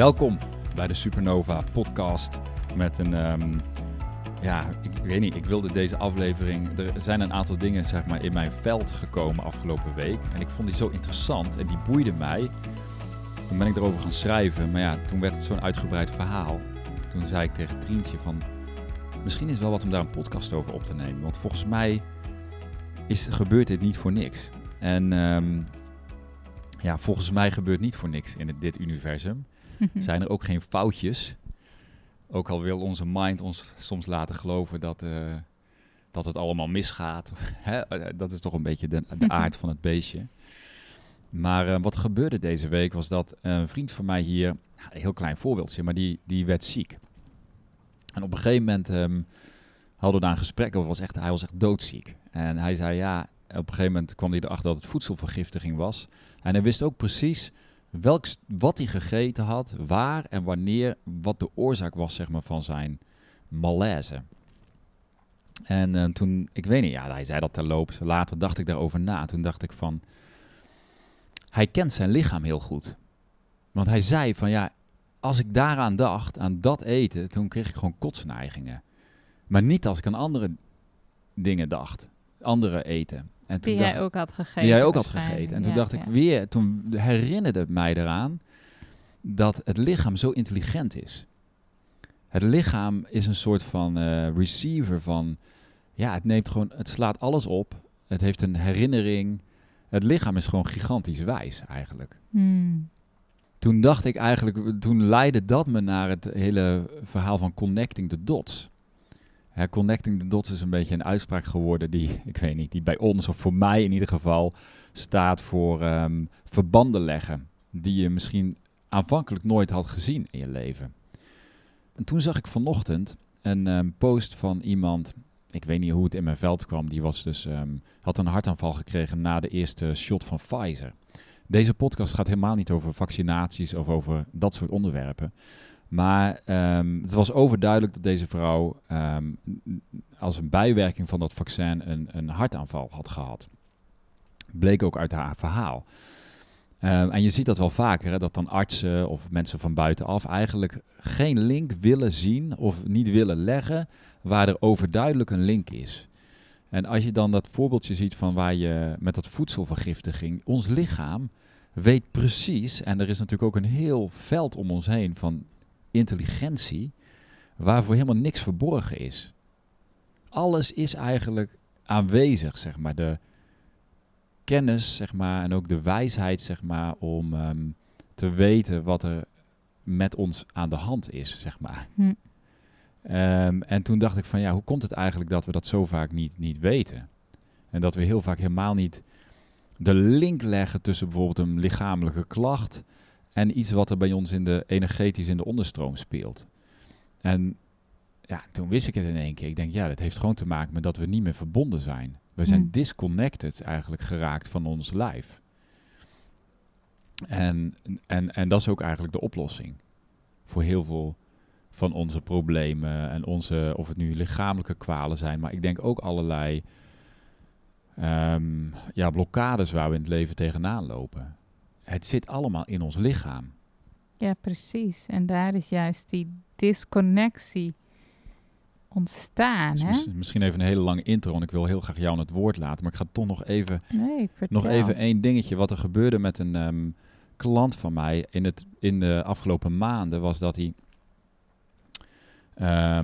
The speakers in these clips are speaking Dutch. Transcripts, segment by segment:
Welkom bij de Supernova podcast met een, ehm, ja, ik weet niet, ik wilde deze aflevering, er zijn een aantal dingen zeg maar in mijn veld gekomen afgelopen week en ik vond die zo interessant en die boeide mij. Toen ben ik erover gaan schrijven, maar ja, toen werd het zo'n uitgebreid verhaal. Toen zei ik tegen Trientje van, misschien is wel wat om daar een podcast over op te nemen, want volgens mij is, gebeurt dit niet voor niks. En ehm, ja, volgens mij gebeurt niet voor niks in dit universum. Zijn er ook geen foutjes? Ook al wil onze mind ons soms laten geloven dat, uh, dat het allemaal misgaat. Hè? Eh, dat is toch een beetje de, de aard van het beestje. Maar uh, wat gebeurde deze week was dat een vriend van mij hier, een heel klein voorbeeldje, maar die, die werd ziek. En op een gegeven moment um, hadden we daar een gesprek over, was echt, hij was echt doodziek. En hij zei ja, op een gegeven moment kwam hij erachter dat het voedselvergiftiging was. En hij wist ook precies welk, wat hij gegeten had, waar en wanneer, wat de oorzaak was zeg maar, van zijn malaise. En uh, toen, ik weet niet, ja, hij zei dat terloops. Later dacht ik daarover na. Toen dacht ik van, hij kent zijn lichaam heel goed. Want hij zei van, ja, als ik daaraan dacht, aan dat eten, toen kreeg ik gewoon kotsneigingen. Maar niet als ik aan andere dingen dacht, andere eten. En toen die jij ook had gegeten. Die jij ook had gegeten. En toen dacht ik weer, toen herinnerde het mij eraan dat het lichaam zo intelligent is. Het lichaam is een soort van uh, receiver van, ja, het neemt gewoon, het slaat alles op. Het heeft een herinnering. Het lichaam is gewoon gigantisch wijs eigenlijk. Hmm. Toen dacht ik eigenlijk, toen leidde dat me naar het hele verhaal van connecting the dots. Connecting the dots is een beetje een uitspraak geworden die, ik weet niet, die bij ons of voor mij in ieder geval staat voor um, verbanden leggen. Die je misschien aanvankelijk nooit had gezien in je leven. En toen zag ik vanochtend een um, post van iemand, ik weet niet hoe het in mijn veld kwam, die was dus, um, had een hartaanval gekregen na de eerste shot van Pfizer. Deze podcast gaat helemaal niet over vaccinaties of over dat soort onderwerpen. Maar um, het was overduidelijk dat deze vrouw um, als een bijwerking van dat vaccin een, een hartaanval had gehad. Bleek ook uit haar verhaal. Um, en je ziet dat wel vaker, hè, dat dan artsen of mensen van buitenaf eigenlijk geen link willen zien of niet willen leggen waar er overduidelijk een link is. En als je dan dat voorbeeldje ziet van waar je met dat voedselvergiftiging, ons lichaam weet precies, en er is natuurlijk ook een heel veld om ons heen van intelligentie, waarvoor helemaal niks verborgen is. Alles is eigenlijk aanwezig, zeg maar. De kennis, zeg maar, en ook de wijsheid, zeg maar, om um, te weten wat er met ons aan de hand is, zeg maar. Hm. Um, en toen dacht ik van, ja, hoe komt het eigenlijk dat we dat zo vaak niet, niet weten? En dat we heel vaak helemaal niet de link leggen tussen bijvoorbeeld een lichamelijke klacht en iets wat er bij ons in de energetisch in de onderstroom speelt. En ja, toen wist ik het in één keer. Ik denk, ja, dat heeft gewoon te maken met dat we niet meer verbonden zijn. We zijn Hmm. disconnected eigenlijk geraakt van ons lijf. En, en, en dat is ook eigenlijk de oplossing voor heel veel van onze problemen en onze, of het nu lichamelijke kwalen zijn, maar ik denk ook allerlei um, ja, blokkades waar we in het leven tegenaan lopen. Het zit allemaal in ons lichaam. Ja, precies. En daar is juist die disconnectie ontstaan. Dus hè? mis, misschien even een hele lange intro, en ik wil heel graag jou aan het woord laten, maar ik ga toch nog even, nee, nog even één dingetje. Wat er gebeurde met een um, klant van mij in, het, in de afgelopen maanden, was dat hij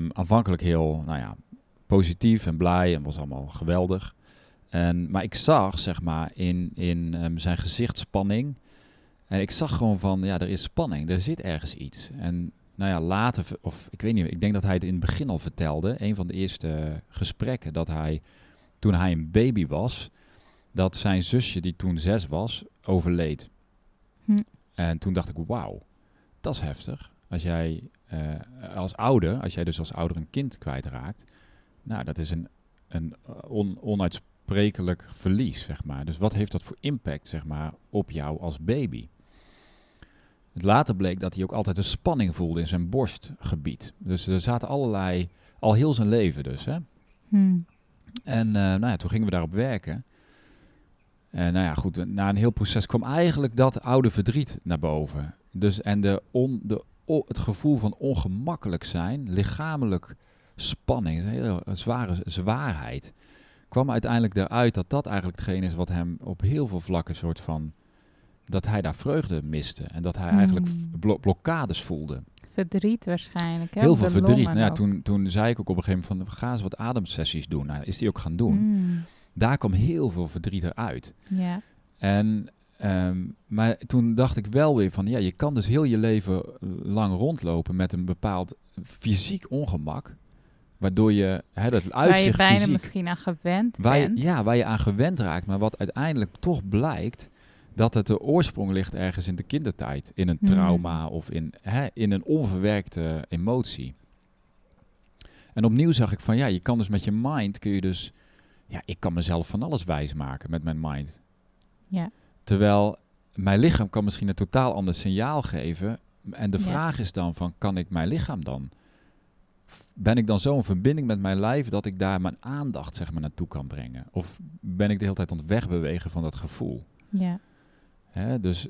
um, aanvankelijk heel, nou ja, positief en blij en was allemaal geweldig. En, maar ik zag, zeg maar, in, in um, zijn gezichtsspanning. En ik zag gewoon van, ja, er is spanning, er zit ergens iets. En nou ja, later, of ik weet niet, ik denk dat hij het in het begin al vertelde. Een van de eerste gesprekken dat hij, toen hij een baby was, dat zijn zusje, die toen zes was, overleed. Hm. En toen dacht ik, wauw, dat is heftig. Als jij uh, als ouder, als jij dus als ouder een kind kwijtraakt, nou, dat is een, een on, onuitsprekelijk verlies, zeg maar. Dus wat heeft dat voor impact, zeg maar, op jou als baby? Het later bleek dat hij ook altijd een spanning voelde in zijn borstgebied. Dus er zaten allerlei, al heel zijn leven dus, hè. Hmm. En uh, nou ja, toen gingen we daarop werken. En nou ja, goed, na een heel proces kwam eigenlijk dat oude verdriet naar boven. dus en de on, de, o- het gevoel van ongemakkelijk zijn, lichamelijk spanning, een hele zware zwaarheid, kwam uiteindelijk eruit dat dat eigenlijk hetgeen is wat hem op heel veel vlakken soort van, dat hij daar vreugde miste en dat hij eigenlijk Hmm. blo- blokkades voelde. Verdriet waarschijnlijk. Hè? Heel veel verdriet. Nou ja, toen, toen zei ik ook op een gegeven moment van, ga eens wat ademsessies doen. Nou, is die ook gaan doen. Mm, Daar kwam heel veel verdriet eruit. ja. En, ehm, maar toen dacht ik wel weer van, ja, je kan dus heel je leven lang rondlopen met een bepaald fysiek ongemak. Waardoor je, hè, dat Waar je uitzicht bijna fysiek, misschien aan gewend waar je, bent. ja, waar je aan gewend raakt. Maar wat uiteindelijk toch blijkt, dat het de oorsprong ligt ergens in de kindertijd. In een Hmm. trauma of in, hè, in een onverwerkte emotie. En opnieuw zag ik van, ja, je kan dus met je mind, kun je dus, ja, ik kan mezelf van alles wijsmaken met mijn mind. Ja. Terwijl mijn lichaam kan misschien een totaal ander signaal geven. En de Ja. vraag is dan van, kan ik mijn lichaam dan? Ben ik dan zo in verbinding met mijn lijf dat ik daar mijn aandacht zeg maar, naartoe kan brengen? Of ben ik de hele tijd aan het wegbewegen van dat gevoel? Ja. Hè, dus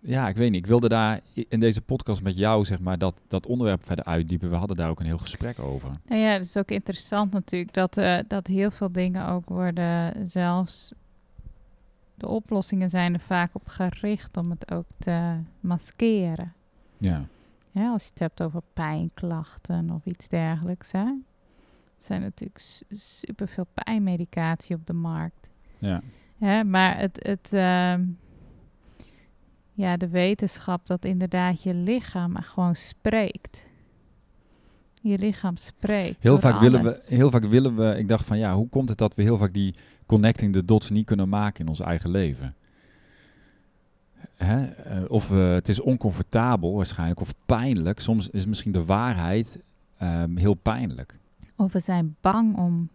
ja, ik weet niet. Ik wilde daar in deze podcast met jou zeg maar, dat, dat onderwerp verder uitdiepen. We hadden daar ook een heel gesprek over. Nou ja, het is ook interessant natuurlijk dat, eh, dat heel veel dingen ook worden zelfs... De oplossingen zijn er vaak op gericht om het ook te maskeren. Ja, als je het hebt over pijnklachten of iets dergelijks. Hè? Er zijn natuurlijk superveel pijnmedicatie op de markt. ja. Hè? Maar het, het, ehm, ja, de wetenschap dat inderdaad je lichaam gewoon spreekt. Je lichaam spreekt. Heel vaak, willen we, heel vaak willen we, ik dacht van ja, hoe komt het dat we heel vaak die connecting the dots niet kunnen maken in ons eigen leven? Hè? eh, of het is oncomfortabel waarschijnlijk, of pijnlijk. Soms is misschien de waarheid ehm, heel pijnlijk. Of we zijn bang om,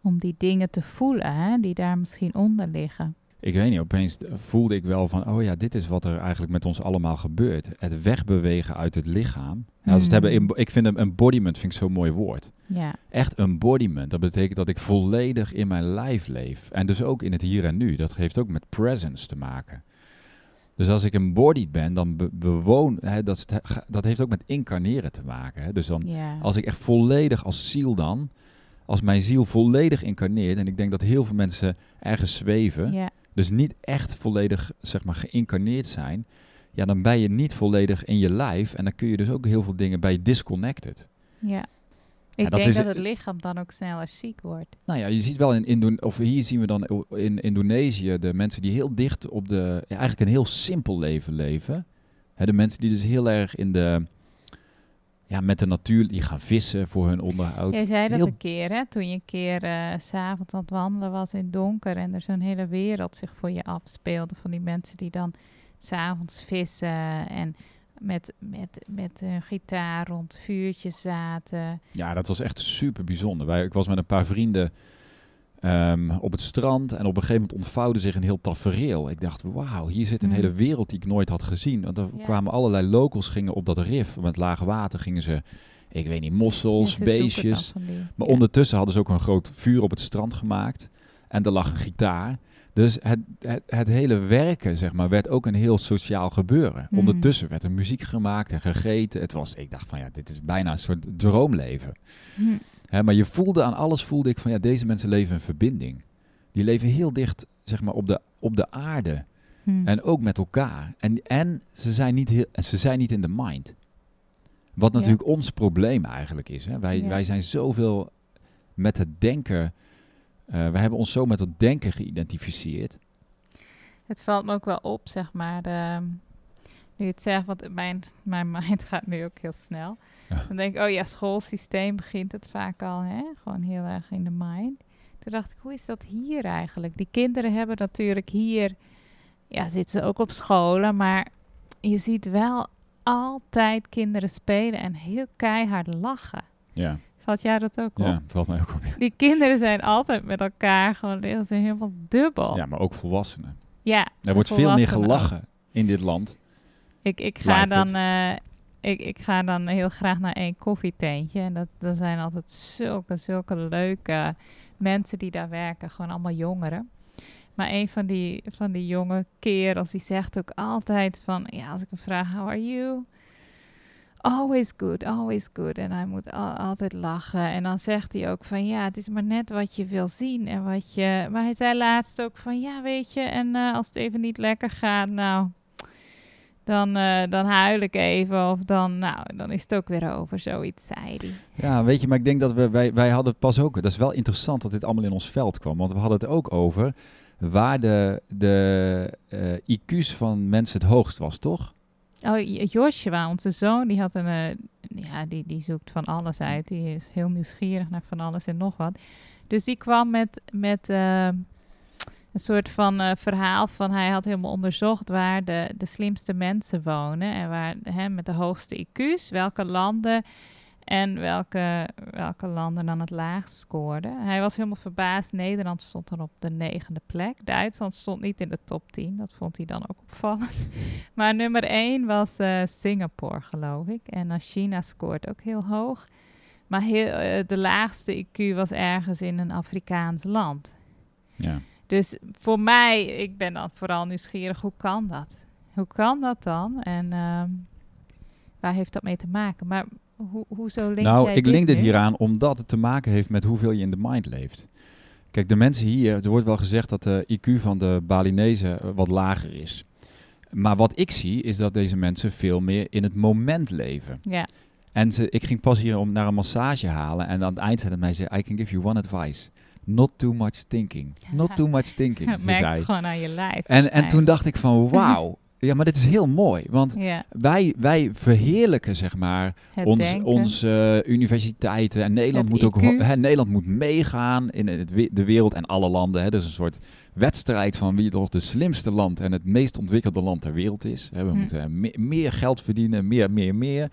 om die dingen te voelen, hè, die daar misschien onder liggen. Ik weet niet, opeens voelde ik wel van, oh ja, dit is wat er eigenlijk met ons allemaal gebeurt. Het wegbewegen uit het lichaam. Ja, als het Hmm. hebben, in- ik vind een embodiment vind ik zo'n mooi woord. Ja, Echt embodiment, dat betekent dat ik volledig in mijn lijf leef. En dus ook in het hier en nu. Dat heeft ook met presence te maken. Dus als ik embodied ben, dan be- bewoon, hè, dat, dat heeft ook met incarneren te maken. Hè. Dus dan, ja. als ik echt volledig als ziel dan, als mijn ziel volledig incarneert, en ik denk dat heel veel mensen ergens zweven, ja. Dus niet echt volledig zeg maar geïncarneerd zijn, ja, dan ben je niet volledig in je lijf en dan kun je dus ook heel veel dingen bij disconnected. Ja. Ik dat denk is- dat het lichaam dan ook sneller ziek wordt. Nou ja, je ziet wel in Indo of hier zien we dan in Indonesië de mensen die heel dicht op de, ja, eigenlijk een heel simpel leven leven. Hè, de mensen die dus heel erg in de, ja, met de natuur, die gaan vissen voor hun onderhoud. Jij zei dat Heel- een keer, hè? Toen je een keer eh, s s'avonds aan het wandelen was in het donker en er zo'n hele wereld zich voor je afspeelde. Van die mensen die dan s'avonds vissen en met, met, met een gitaar rond vuurtjes zaten. Ja, dat was echt super bijzonder. Wij, ik was met een paar vrienden ehm, op het strand en op een gegeven moment ontvouwde zich een heel tafereel. Ik dacht, wauw, hier zit een Mm. hele wereld die ik nooit had gezien. Want er Ja. kwamen allerlei locals gingen op dat rif. Met lage water gingen ze, ik weet niet, mossels, beestjes. Maar ja. ondertussen hadden ze ook een groot vuur op het strand gemaakt. En er lag een gitaar. Dus het, het, het hele werken, zeg maar, werd ook een heel sociaal gebeuren. Hmm. Ondertussen werd er muziek gemaakt en gegeten. Het was, ik dacht van ja, dit is bijna een soort droomleven. Hm. Hè, maar je voelde aan alles, voelde ik van ja, deze mensen leven in verbinding. Die leven heel dicht, zeg maar, op de, op de aarde. Hm. En ook met elkaar. En, en ze, zijn niet heel, en ze zijn niet in de mind. Wat Ja. natuurlijk ons probleem eigenlijk is. Hè? Wij, Ja. wij zijn zoveel met het denken. eh wij hebben ons zo met het denken geïdentificeerd. Het valt me ook wel op, zeg maar. Nu het zegt, want mijn, mijn mind gaat nu ook heel snel. Ja. Dan denk ik, oh ja, schoolsysteem begint het vaak al, hè? Gewoon heel erg in de mind. Toen dacht ik, hoe is dat hier eigenlijk? Die kinderen hebben natuurlijk hier, ja, zitten ze ook op scholen, maar je ziet wel altijd kinderen spelen en heel keihard lachen. Ja, Valt jij dat ook op? ja valt mij ook op. Ja. Die kinderen zijn altijd met elkaar gewoon heel, ze helemaal dubbel. ja, maar ook volwassenen. Ja, Er wordt veel meer gelachen in dit land. Ik, ik, ga dan, eh, ik, ik ga dan heel graag naar één koffietentje. En dat, dat zijn altijd zulke, zulke leuke mensen die daar werken. Gewoon allemaal jongeren. Maar een van die, van die jonge kerels, die zegt ook altijd van... Ja, als ik hem vraag, how are you? Always good, always good. En hij moet al- altijd lachen. En dan zegt hij ook van... Ja, het is maar net wat je wil zien en wat je... Maar hij zei laatst ook van... Ja, weet je, en eh, als het even niet lekker gaat, nou... Dan, eh, dan huil ik even of dan, nou, dan is het ook weer over, zoiets zei hij. Ja, weet je, maar ik denk dat we, wij, wij hadden pas ook, dat is wel interessant dat dit allemaal in ons veld kwam, want we hadden het ook over waar de, de eh, IQ's van mensen het hoogst was, toch? Oh, Joshua, onze zoon, die had een, eh, ja, die, die zoekt van alles uit. Die is heel nieuwsgierig naar van alles en nog wat. Dus die kwam met, met een soort van eh, verhaal van hij had helemaal onderzocht waar de, de slimste mensen wonen en waar hè, met de hoogste IQ's, welke landen en welke, welke landen dan het laagst scoorden. Hij was helemaal verbaasd. Nederland stond dan op de negende plek. Duitsland stond niet in de top 10. Dat vond hij dan ook opvallend. Maar nummer 1 was eh, Singapore, geloof ik. En dan China scoort ook heel hoog. Maar heel, eh, de laagste IQ was ergens in een Afrikaans land. Ja. Dus voor mij, ik ben dan vooral nieuwsgierig, hoe kan dat? Hoe kan dat dan? En ehm, waar heeft dat mee te maken? Maar hoe, hoezo link nou, jij ik link dit nu? hier aan omdat het te maken heeft met hoeveel je in de mind leeft. Kijk, de mensen hier, er wordt wel gezegd dat de IQ van de Balinezen eh, wat lager is. Maar wat ik zie, is dat deze mensen veel meer in het moment leven. Ja, En ze, ik ging pas hier om naar een massage halen. En aan het eind zei het mij, ze, I can give you one advice. Not too much thinking. Not too much thinking, ze merkt zei. het gewoon aan je lijf. En, en toen dacht ik van, wauw. Ja, maar dit is heel mooi. Want Ja, wij, wij verheerlijken, zeg maar, ons, onze eh, universiteiten. En Nederland Het moet ook hè, Nederland moet meegaan in het, de wereld en alle landen. Hè. Dus een soort wedstrijd van wie toch de slimste land en het meest ontwikkelde land ter wereld is. Hè. We Hm. moeten me- meer geld verdienen, meer, meer, meer.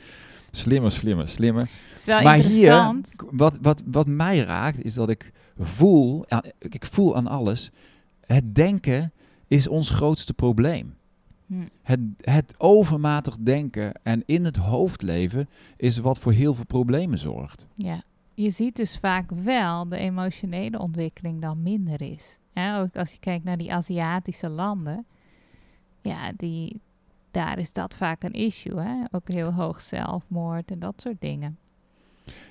Slimmer, slimmer, slimmer. Het is wel maar hier, wat, wat, wat mij raakt, is dat ik voel, ik voel aan alles, het denken is ons grootste probleem. Hm. Het, het overmatig denken en in het hoofd leven is wat voor heel veel problemen zorgt. Ja, je ziet dus vaak wel de emotionele ontwikkeling dan minder is. Ook als je kijkt naar die Aziatische landen, ja, die, daar is dat vaak een issue. Hè? Ook heel hoog zelfmoord en dat soort dingen.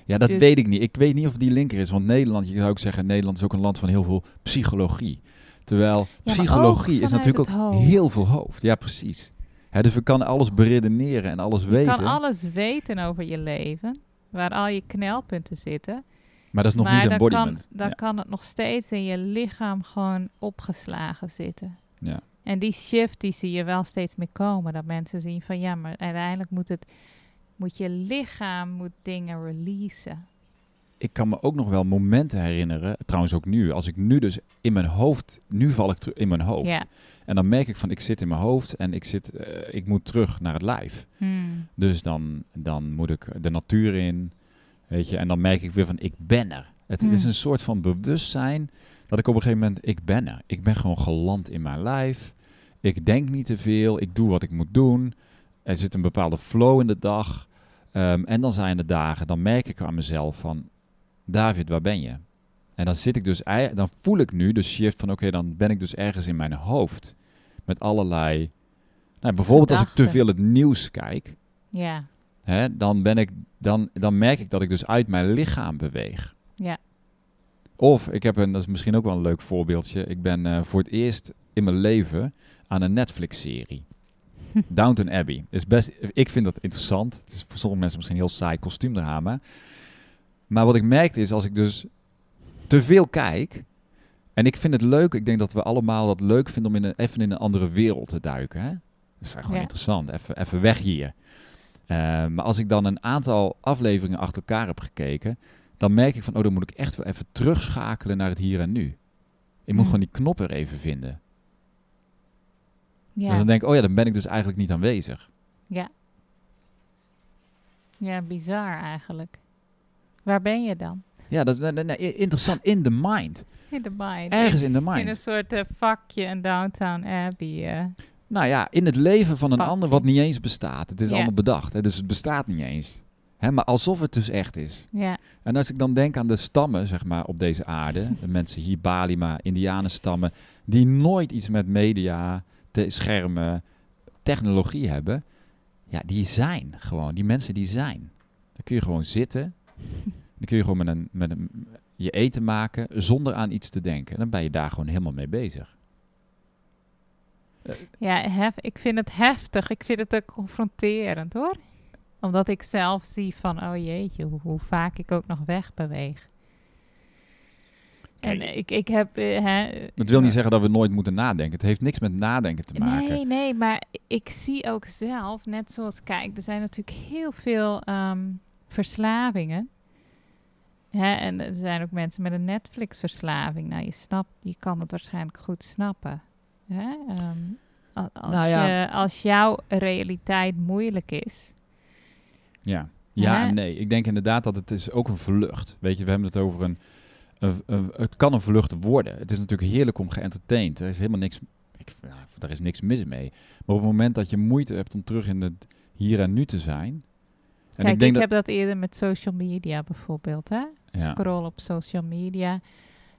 Ja, dat Dus- weet ik niet. Ik weet niet of die linker is, want Nederland, je zou ook zeggen, Nederland is ook een land van heel veel psychologie. Terwijl psychologie is natuurlijk ook heel veel hoofd. Ja, precies. Hè, dus we kunnen alles beredeneren en alles Je weten. kan alles weten over je leven, waar al je knelpunten zitten. maar dat is nog maar niet dan, kan, embodiment. dan ja. kan het nog steeds in je lichaam gewoon opgeslagen zitten. Ja. En die shift die zie je wel steeds meer komen. Dat mensen zien van ja, maar uiteindelijk moet het moet je lichaam moet dingen releasen. ik kan me ook nog wel momenten herinneren, trouwens ook nu, als ik nu dus in mijn hoofd, nu val ik terug in mijn hoofd. En dan merk ik van, ik zit in mijn hoofd en ik, zit, eh, ik moet terug naar het lijf. Hmm. Dus dan, dan moet ik de natuur in, weet je, en dan merk ik weer van, ik ben er. Het Hmm. is een soort van bewustzijn dat ik op een gegeven moment, ik ben er. Ik ben gewoon geland in mijn lijf. Ik denk niet te veel, ik doe wat ik moet doen. Er zit een bepaalde flow in de dag. Ehm, en dan zijn er dagen, dan merk ik aan mezelf van, David, waar ben je? En dan zit ik dus, dan voel ik nu de shift van, oké, dan ben ik dus ergens in mijn hoofd. Met allerlei, nou, bijvoorbeeld als ik te veel het nieuws kijk, Ja, hè, dan, ben ik, dan, dan merk ik dat ik dus uit mijn lichaam beweeg. ja. Of, ik heb een, dat is misschien ook wel een leuk voorbeeldje, ik ben eh, voor het eerst in mijn leven aan een Netflix-serie. Downton Abbey. Is best, ik vind dat interessant. Het is voor sommige mensen misschien een heel saai kostuumdrama. Maar wat ik merkte is, als ik dus te veel kijk... En ik vind het leuk, ik denk dat we allemaal dat leuk vinden om in een, even in een andere wereld te duiken. Hè? Dat is gewoon Ja. interessant, even, even weg hier. Eh, maar als ik dan een aantal afleveringen achter elkaar heb gekeken... dan merk ik van, oh, dan moet ik echt wel even terugschakelen naar het hier en nu. Ik moet Hmm. gewoon die knop er even vinden. Ja. Dus dan denk ik, oh ja, dan ben ik dus eigenlijk niet aanwezig. ja, bizar eigenlijk. Waar ben je dan? Ja, dat is nee, interessant. In the mind. In de mind. Ergens in de In een mind. soort eh, vakje, een Downtown Abbey. eh. Nou ja, in het leven van een Pak. ander wat niet eens bestaat. Het is Ja. allemaal bedacht, hè, dus het bestaat niet eens. Hè, maar alsof het dus echt is. Ja, En als ik dan denk aan de stammen, zeg maar, op deze aarde, de mensen hier, Balima, Indianenstammen, die nooit iets met media, te schermen, technologie hebben, ja, die zijn gewoon, die mensen die zijn. Dan kun je gewoon zitten, dan kun je gewoon met een, met een, je eten maken zonder aan iets te denken. Dan ben je daar gewoon helemaal mee bezig. ja hef, ik vind het heftig. Ik vind het ook confronterend hoor. Omdat ik zelf zie van, oh jeetje, hoe, hoe vaak ik ook nog wegbeweeg. En Kijk. ik, ik heb... eh, hè, Dat wil niet zeggen dat we nooit moeten nadenken. Het heeft niks met nadenken te maken. Nee, nee, maar ik zie ook zelf, net zoals, kijk, er zijn natuurlijk heel veel ehm, verslavingen. Hè, en er zijn ook mensen met een Netflix-verslaving. Nou, je snapt, je kan het waarschijnlijk goed snappen. Hè? Ehm, als, Nou ja. je, als jouw realiteit moeilijk is. Ja, ja Hè? en nee. Ik denk inderdaad dat het is ook een vlucht. Weet je, we hebben het over een- Het kan een vlucht worden. Het is natuurlijk heerlijk om geëntertained. Er is helemaal niks... Ik, nou, daar is niks mis mee. Maar op het moment dat je moeite hebt om terug in het hier en nu te zijn... En Kijk, ik, ik denk dat... heb dat eerder met social media bijvoorbeeld. Hè? Ja. Scroll op social media.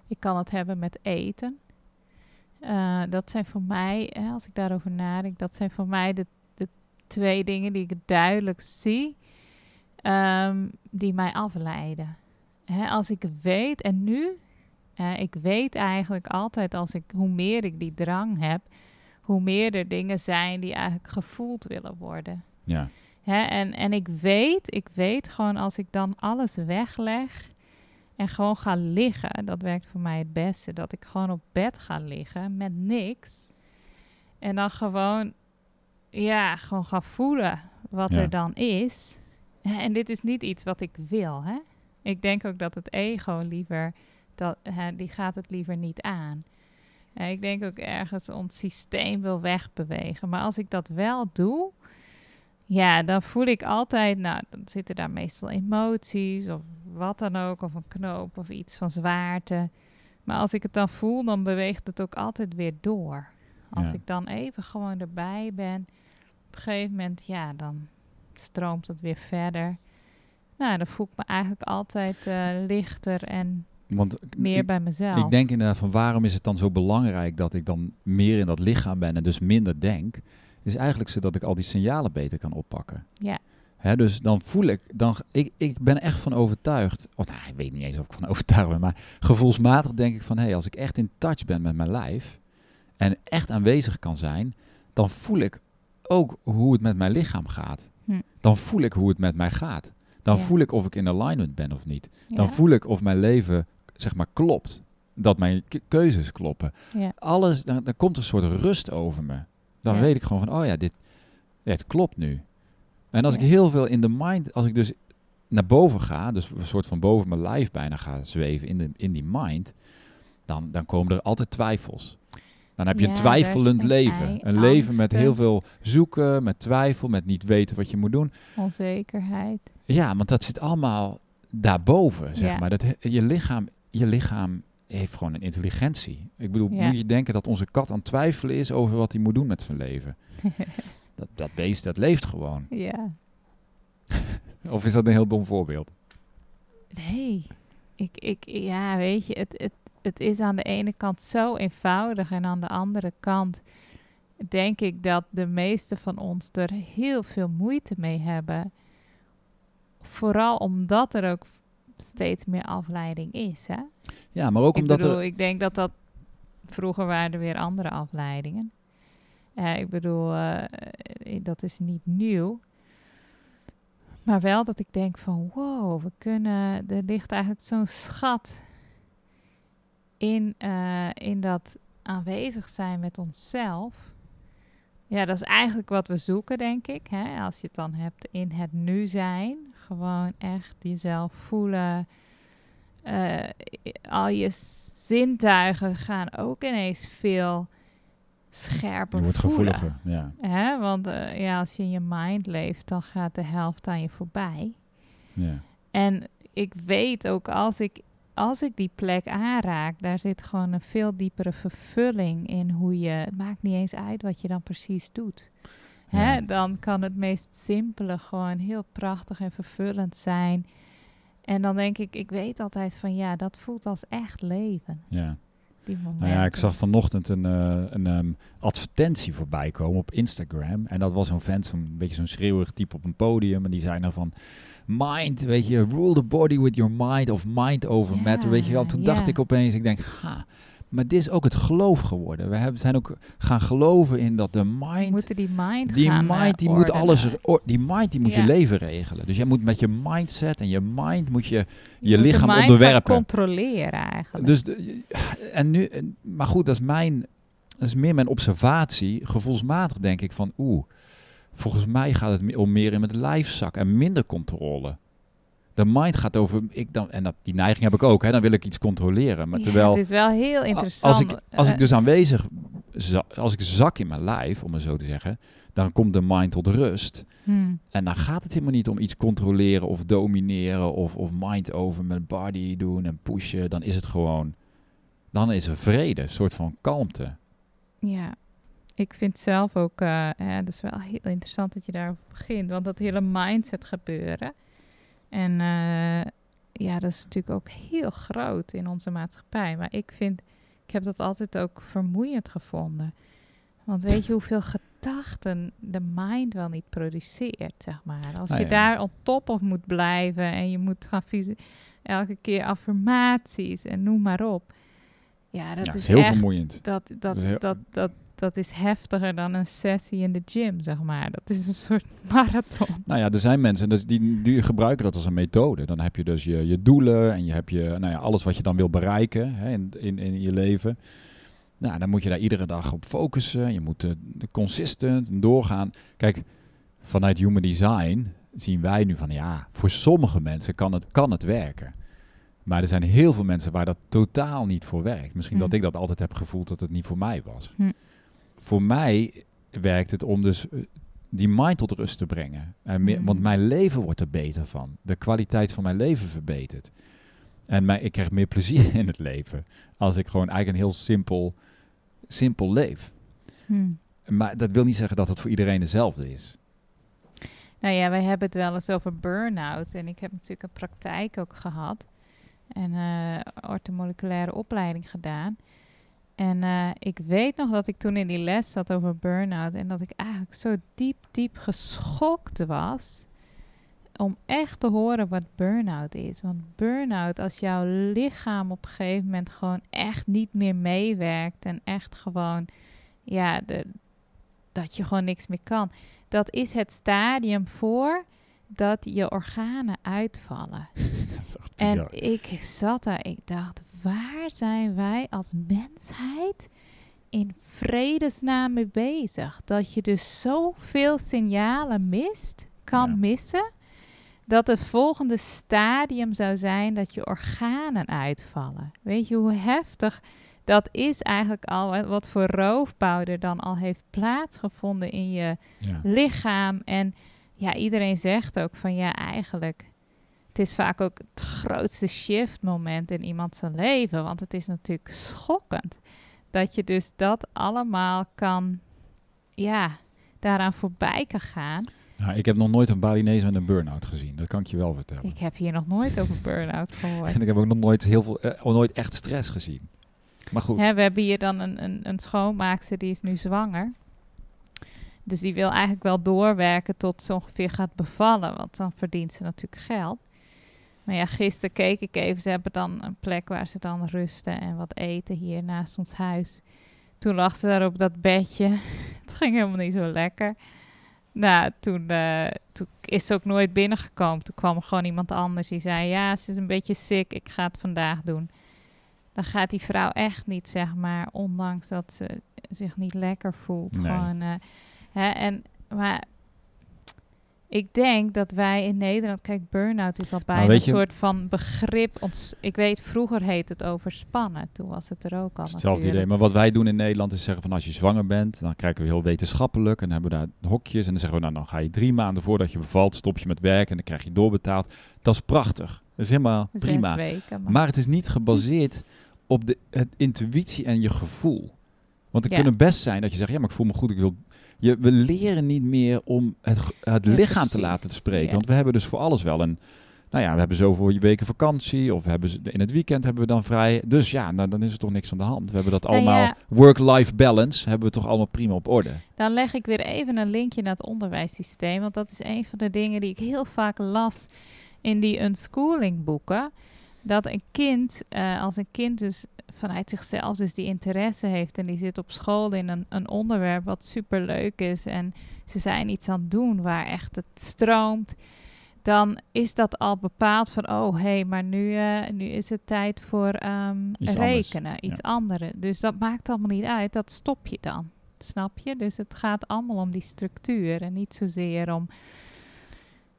Ik kan het hebben met eten. Eh, dat zijn voor mij, hè, als ik daarover nadenk, dat zijn voor mij de, de twee dingen die ik duidelijk zie, ehm, die mij afleiden. Hè, als ik weet, en nu, ik weet eigenlijk altijd als ik, hoe meer ik die drang heb, hoe meer er dingen zijn die eigenlijk gevoeld willen worden. Ja, Hè, en, en ik weet, ik weet gewoon als ik dan alles wegleg en gewoon ga liggen, dat werkt voor mij het beste, dat ik gewoon op bed ga liggen met niks. En dan gewoon, ja, gewoon ga voelen wat Ja. er dan is. En dit is niet iets wat ik wil, hè. Ik denk ook dat het ego liever, dat, hè, die gaat het liever niet aan. En ik denk ook ergens ons systeem wil wegbewegen. Maar als ik dat wel doe, ja, dan voel ik altijd, nou, dan zitten daar meestal emoties of wat dan ook, of een knoop of iets van zwaarte. Maar als ik het dan voel, dan beweegt het ook altijd weer door. Als Ja. ik dan even gewoon erbij ben, op een gegeven moment, ja, dan stroomt het weer verder. Nou, dan voel ik me eigenlijk altijd eh, lichter en want meer ik, bij mezelf. ik denk inderdaad van waarom is het dan zo belangrijk dat ik dan meer in dat lichaam ben en dus minder denk... is eigenlijk zodat ik al die signalen beter kan oppakken. Ja. Hè, dus dan voel ik, dan, ik, ik ben echt van overtuigd, of nou, ik weet niet eens of ik van overtuigd ben, maar gevoelsmatig denk ik van, hé, hey, als ik echt in touch ben met mijn lijf en echt aanwezig kan zijn, dan voel ik ook hoe het met mijn lichaam gaat. Hm. Dan voel ik hoe het met mij gaat. Dan voel ik of ik in alignment ben of niet. Dan voel ik of mijn leven, zeg maar, klopt. Dat mijn ke- keuzes kloppen. Alles, dan, dan komt er een soort rust over me. Dan weet ik gewoon van, oh ja, dit, het klopt nu. En als ik heel veel in de mind, als ik dus naar boven ga, dus een soort van boven mijn lijf bijna ga zweven in, de, in die mind, dan, dan komen er altijd twijfels. Dan heb je Ja, een twijfelend leven. Een leven met heel veel zoeken, met twijfel, met niet weten wat je moet doen. onzekerheid. Ja, want dat zit allemaal daarboven, zeg Ja. maar. Dat, je, lichaam, je lichaam heeft gewoon een intelligentie. Ik bedoel, Ja. moet je denken dat onze kat aan het twijfelen is over wat hij moet doen met zijn leven? dat, dat beest, dat leeft gewoon. ja. Of is dat een heel dom voorbeeld? Nee, ik, ik, ja, weet je, het, het, het is aan de ene kant zo eenvoudig en aan de andere kant denk ik dat de meeste van ons er heel veel moeite mee hebben. Vooral omdat er ook steeds meer afleiding is, hè? Ja, maar ook ik omdat bedoel, er... ik denk dat dat vroeger waren er weer andere afleidingen. Eh, ik bedoel, eh, dat is niet nieuw. Maar wel dat ik denk van wow, we kunnen, er ligt eigenlijk zo'n schat in, eh, in dat aanwezig zijn met onszelf. Ja, dat is eigenlijk wat we zoeken, denk ik. Hè? Als je het dan hebt in het nu zijn. Gewoon echt jezelf voelen. Eh, al je zintuigen gaan ook ineens veel scherper Je wordt voelen. gevoeliger, ja. Hè? Want eh, ja, als je in je mind leeft, dan gaat de helft aan je voorbij. ja. En ik weet ook als ik, als ik die plek aanraak, daar zit gewoon een veel diepere vervulling in hoe je. Het maakt niet eens uit wat je dan precies doet. Hè, Ja. dan kan het meest simpele gewoon heel prachtig en vervullend zijn. En dan denk ik, ik weet altijd van ja, dat voelt als echt leven. Ja. Die. Nou ja, ik zag vanochtend een, eh, een ehm, advertentie voorbij komen op Instagram. En dat was zo'n vent, zo'n beetje zo'n schreeuwerig type op een podium. En die zei dan van, mind, weet je, rule the body with your mind of mind over matter. Weet je wel, toen dacht ik opeens, ik denk, ha, maar dit is ook het geloof geworden. We hebben, zijn ook gaan geloven in dat de We mind... moeten die mind Die gaan, eh, mind die moet alles, die mind die moet je leven regelen. Dus jij moet met je mindset en je mind moet je Je je lichaam mind onderwerpen. controleren eigenlijk. Dus, de- en nu, maar goed, dat is mijn, dat is meer mijn observatie. Gevoelsmatig denk ik van, oeh, volgens mij gaat het om meer in mijn lijfzak en minder controle. De mind gaat over, ik dan, en dat, die neiging heb ik ook, hè, dan wil ik iets controleren. Maar Ja, terwijl, het is wel heel interessant. als ik, als ik Eh, dus aanwezig, als ik zak in mijn lijf, om het zo te zeggen, dan komt de mind tot rust. hmm. En dan gaat het helemaal niet om iets controleren of domineren of, of mind over mijn body doen en pushen. Dan is het gewoon, dan is er vrede, een soort van kalmte. Ja, ik vind zelf ook, hè, dat is wel heel interessant dat je daarover begint, want dat hele mindset gebeuren. En eh, ja, dat is natuurlijk ook heel groot in onze maatschappij. Maar ik vind, ik heb dat altijd ook vermoeiend gevonden. Want weet je hoeveel gedachten de mind wel niet produceert, zeg maar. Als Nou je ja. daar op top of moet blijven en je moet gaan elke keer affirmaties en noem maar op. Ja, dat ja, is is heel echt vermoeiend. dat, dat, heel- dat, dat, dat is heftiger dan een sessie in de gym, zeg maar. Dat is een soort marathon. Nou ja, er zijn mensen dus die, die gebruiken dat als een methode. Dan heb je dus je, je doelen en je hebt je, nou ja, alles wat je dan wil bereiken hè, in, in, in je leven. Nou, dan moet je daar iedere dag op focussen. Je moet eh, consistent en doorgaan. Kijk, vanuit Human Design zien wij nu van ja, voor sommige mensen kan het, kan het werken. Maar er zijn heel veel mensen waar dat totaal niet voor werkt. Misschien dat ik dat altijd heb gevoeld dat het niet voor mij was. Hm. Voor mij werkt het om dus eh, die mind tot rust te brengen. En meer. Want mijn leven wordt er beter van. De kwaliteit van mijn leven verbetert. En mijn, ik krijg meer plezier in het leven. Als ik gewoon eigenlijk een heel simpel, simpel leef. Hm. Maar dat wil niet zeggen dat het voor iedereen dezelfde is. Nou ja, wij hebben het wel eens over burn-out. En ik heb natuurlijk een praktijk ook gehad. En eh orthomoleculaire opleiding gedaan. En eh, ik weet nog dat ik toen in die les zat over burn-out. En dat ik eigenlijk zo diep, diep geschokt was. Om echt te horen wat burn-out is. Want burn-out, als jouw lichaam op een gegeven moment gewoon echt niet meer meewerkt. En echt gewoon, ja, de, dat je gewoon niks meer kan. Dat is het stadium voor dat je organen uitvallen. Dat is echt En ik zat daar, ik dacht, waar zijn wij als mensheid in vredesnaam mee bezig? Dat je dus zoveel signalen mist, kan Ja. missen, dat het volgende stadium zou zijn dat je organen uitvallen. Weet je hoe heftig dat is eigenlijk al, wat- voor roofbouw er dan al heeft plaatsgevonden in je Ja. lichaam. En ja, iedereen zegt ook van ja, eigenlijk. Het is vaak ook het grootste shift moment in iemand zijn leven. Want het is natuurlijk schokkend. Dat je dus dat allemaal kan, ja, daaraan voorbij kan gaan. Nou, ik heb nog nooit een Balinese met een burn-out gezien. Dat kan ik je wel vertellen. Ik heb hier nog nooit over burn-out gehoord. En ik heb ook nog nooit, heel veel, eh, nooit echt stress gezien. Maar goed. Hè, we hebben hier dan een, een, een schoonmaakster die is nu zwanger. Dus die wil eigenlijk wel doorwerken tot ze ongeveer gaat bevallen. Want dan verdient ze natuurlijk geld. Maar ja, gisteren keek ik even. Ze hebben dan een plek waar ze dan rusten en wat eten hier naast ons huis. Toen lag ze daar op dat bedje. Het ging helemaal niet zo lekker. Nou, toen, eh, toen is ze ook nooit binnengekomen. Toen kwam er gewoon iemand anders die zei... Ja, ze is een beetje sick, ik ga het vandaag doen. Dan gaat die vrouw echt niet, zeg maar... ondanks dat ze zich niet lekker voelt. Nee. Gewoon, eh, hè, en, maar ik denk dat wij in Nederland... Kijk, burn-out is al bijna weet een je- soort van begrip. Ons, ik weet, vroeger heet het overspannen. Toen was het er ook al Hetzelfde idee. Maar wat wij doen in Nederland is zeggen van als je zwanger bent, dan kijken we heel wetenschappelijk en dan hebben we daar hokjes. En dan zeggen we nou, dan ga je drie maanden voordat je bevalt, stop je met werken en dan krijg je doorbetaald. Dat is prachtig. Dat is helemaal Zes prima. weken. Maar, Maar het is niet gebaseerd op de het intuïtie en je gevoel. Want het Ja. kunnen best zijn dat je zegt, ja, maar ik voel me goed, ik wil... Je, we leren niet meer om het, het Ja, lichaam te laten spreken. Ja. Want we hebben dus voor alles wel een... Nou ja, we hebben zoveel weken vakantie of we hebben, ze- in het weekend hebben we dan vrij. Dus ja, nou, dan is er toch niks aan de hand. We hebben dat Nou allemaal, ja. work-life balance, hebben we toch allemaal prima op orde. Dan leg ik weer even een linkje naar het onderwijssysteem. Want dat is een van de dingen die ik heel vaak las in die unschooling boeken. Dat een kind, eh, als een kind dus vanuit zichzelf dus die interesse heeft en die zit op school in een, een onderwerp wat super leuk is en ze zijn iets aan het doen waar echt het stroomt, dan is dat al bepaald van oh hé, hey, maar nu, eh, nu is het tijd voor ehm, Iets anders, rekenen, iets andere. Dus dat maakt allemaal niet uit, dat stop je dan. Snap je? Dus het gaat allemaal om die structuur en niet zozeer om,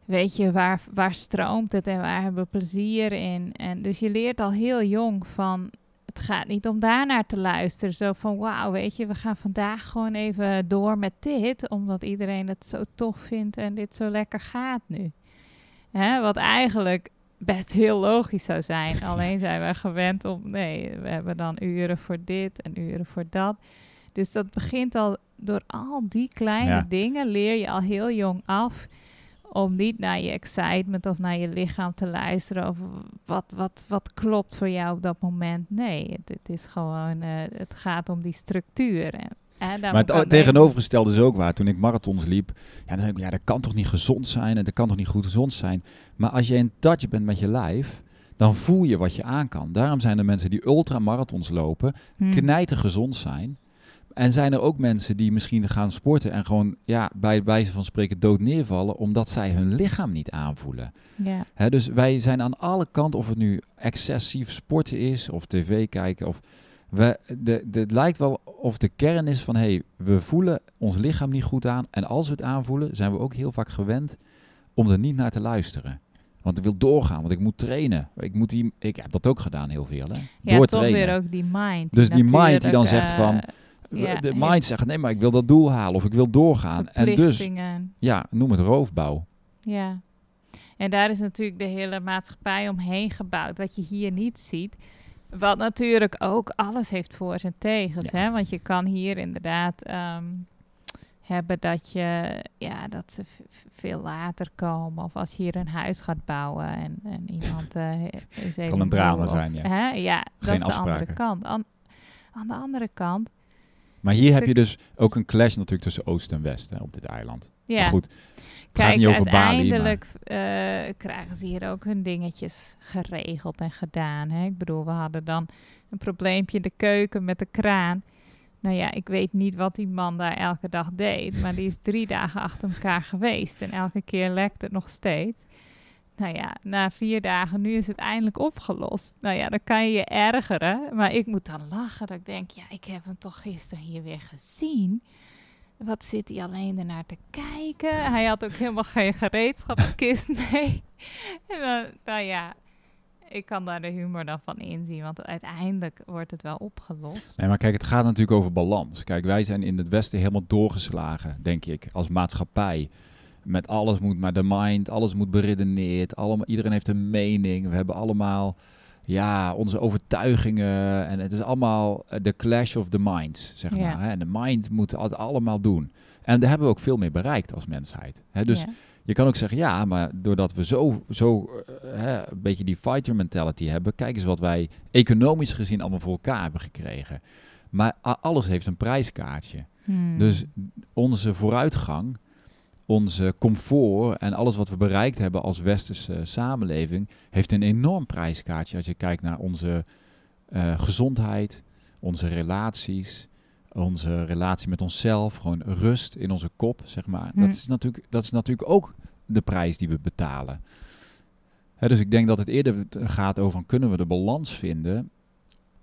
weet je, waar, waar stroomt het en waar hebben we plezier in. En dus je leert al heel jong van, het gaat niet om daarnaar te luisteren. Zo van, wauw, weet je, we gaan vandaag gewoon even door met dit, omdat iedereen het zo tof vindt en dit zo lekker gaat nu. Hè? Wat eigenlijk best heel logisch zou zijn. Alleen zijn we gewend om, nee, we hebben dan uren voor dit en uren voor dat. Dus dat begint al door al die kleine Ja. dingen leer je al heel jong af om niet naar je excitement of naar je lichaam te luisteren of wat, wat, wat klopt voor jou op dat moment. Nee, het, het is gewoon, eh, het gaat om die structuur. En, en daar Maar het tegenovergestelde is ook waar. Toen ik marathons liep, ja, dan zei ik, ja, dat kan toch niet gezond zijn en dat kan toch niet goed gezond zijn. Maar als je in touch bent met je lijf, dan voel je wat je aan kan. Daarom zijn er mensen die ultramarathons lopen, Hmm. gezond zijn. En zijn er ook mensen die misschien gaan sporten en gewoon ja, bij wijze van spreken dood neervallen, omdat zij hun lichaam niet aanvoelen. Ja, Hè, dus wij zijn aan alle kanten, of het nu excessief sporten is, of tv kijken, of we, de, de, het lijkt wel of de kern is van, hey, we voelen ons lichaam niet goed aan. En als we het aanvoelen, zijn we ook heel vaak gewend om er niet naar te luisteren. Want ik wil doorgaan, want ik moet trainen. Ik, moet die, ik heb dat ook gedaan heel veel, hè. ja toch weer ook die mind. Dus die mind die dan zegt van, eh, ja, de mind zegt, nee, maar ik wil dat doel halen of ik wil doorgaan. En dus, ja, noem het roofbouw. Ja. En daar is natuurlijk de hele maatschappij omheen gebouwd, wat je hier niet ziet. Wat natuurlijk ook alles heeft voor zijn tegens. Ja. Hè? Want je kan hier inderdaad ehm, hebben dat, je, ja, dat ze veel later komen. Of als je hier een huis gaat bouwen en, en iemand eh, is even een drama zijn, ja. Hè? Ja, dat Geen is de andere afspraken. kant. Aan de andere kant, Maar hier heb je dus ook een clash natuurlijk tussen Oost en West hè, op dit eiland. ja. Maar goed, Kijk, niet over Bali, maar... uiteindelijk eh, krijgen ze hier ook hun dingetjes geregeld en gedaan. Hè? Ik bedoel, we hadden dan een probleempje in de keuken met de kraan. Nou ja, ik weet niet wat die man daar elke dag deed, maar die is drie dagen achter elkaar geweest en elke keer lekt het nog steeds. Nou ja, na vier dagen, nu is het eindelijk opgelost. Nou ja, dan kan je je ergeren, maar ik moet dan lachen. Dat ik denk, ja, ik heb hem toch gisteren hier weer gezien. Wat zit hij alleen ernaar te kijken? Hij had ook helemaal geen gereedschapskist mee. En nou ja, ik kan daar de humor dan van inzien, want uiteindelijk wordt het wel opgelost. Nee, maar kijk, het gaat natuurlijk over balans. Kijk, wij zijn in het Westen helemaal doorgeslagen, denk ik, als maatschappij. Met alles moet maar de mind, alles moet beredeneerd. Allemaal, iedereen heeft een mening. We hebben allemaal ja, onze overtuigingen. En het is allemaal eh, de clash of the minds, zeg Ja. maar. Hè? En de mind moet het allemaal doen. En daar hebben we ook veel meer bereikt als mensheid. Hè? Dus Ja. je kan ook zeggen, ja, maar doordat we zo, zo eh, hè, een beetje die fighter mentality hebben, kijk eens wat wij economisch gezien allemaal voor elkaar hebben gekregen. Maar alles heeft een prijskaartje. Hmm. Dus onze vooruitgang, onze comfort en alles wat we bereikt hebben als westerse samenleving, heeft een enorm prijskaartje als je kijkt naar onze eh, gezondheid, onze relaties, onze relatie met onszelf, gewoon rust in onze kop, zeg maar. Hm. Dat, is natuurlijk, dat is natuurlijk ook de prijs die we betalen. Hè, dus ik denk dat het eerder gaat over, kunnen we de balans vinden,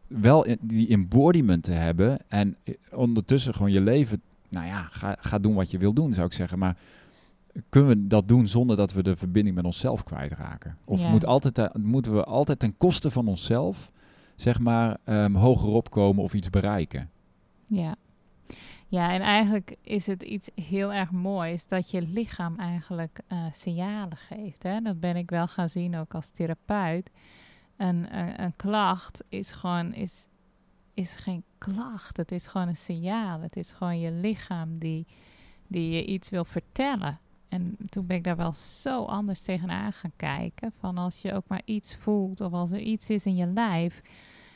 wel in- die embodiment te hebben en eh, ondertussen gewoon je leven, nou ja, ga, ga doen wat je wil doen, zou ik zeggen. Maar kunnen we dat doen zonder dat we de verbinding met onszelf kwijtraken? Of Ja. moet altijd, eh, moeten we altijd ten koste van onszelf, zeg maar, ehm hogerop komen of iets bereiken? Ja. Ja, en eigenlijk is het iets heel erg moois dat je lichaam eigenlijk eh, signalen geeft. Hè? Dat ben ik wel gaan zien ook als therapeut. Een, een, een klacht is gewoon, is, is geen klacht. Het is gewoon een signaal. Het is gewoon je lichaam die, die je iets wil vertellen. En toen ben ik daar wel zo anders tegenaan gaan kijken. Van als je ook maar iets voelt of als er iets is in je lijf,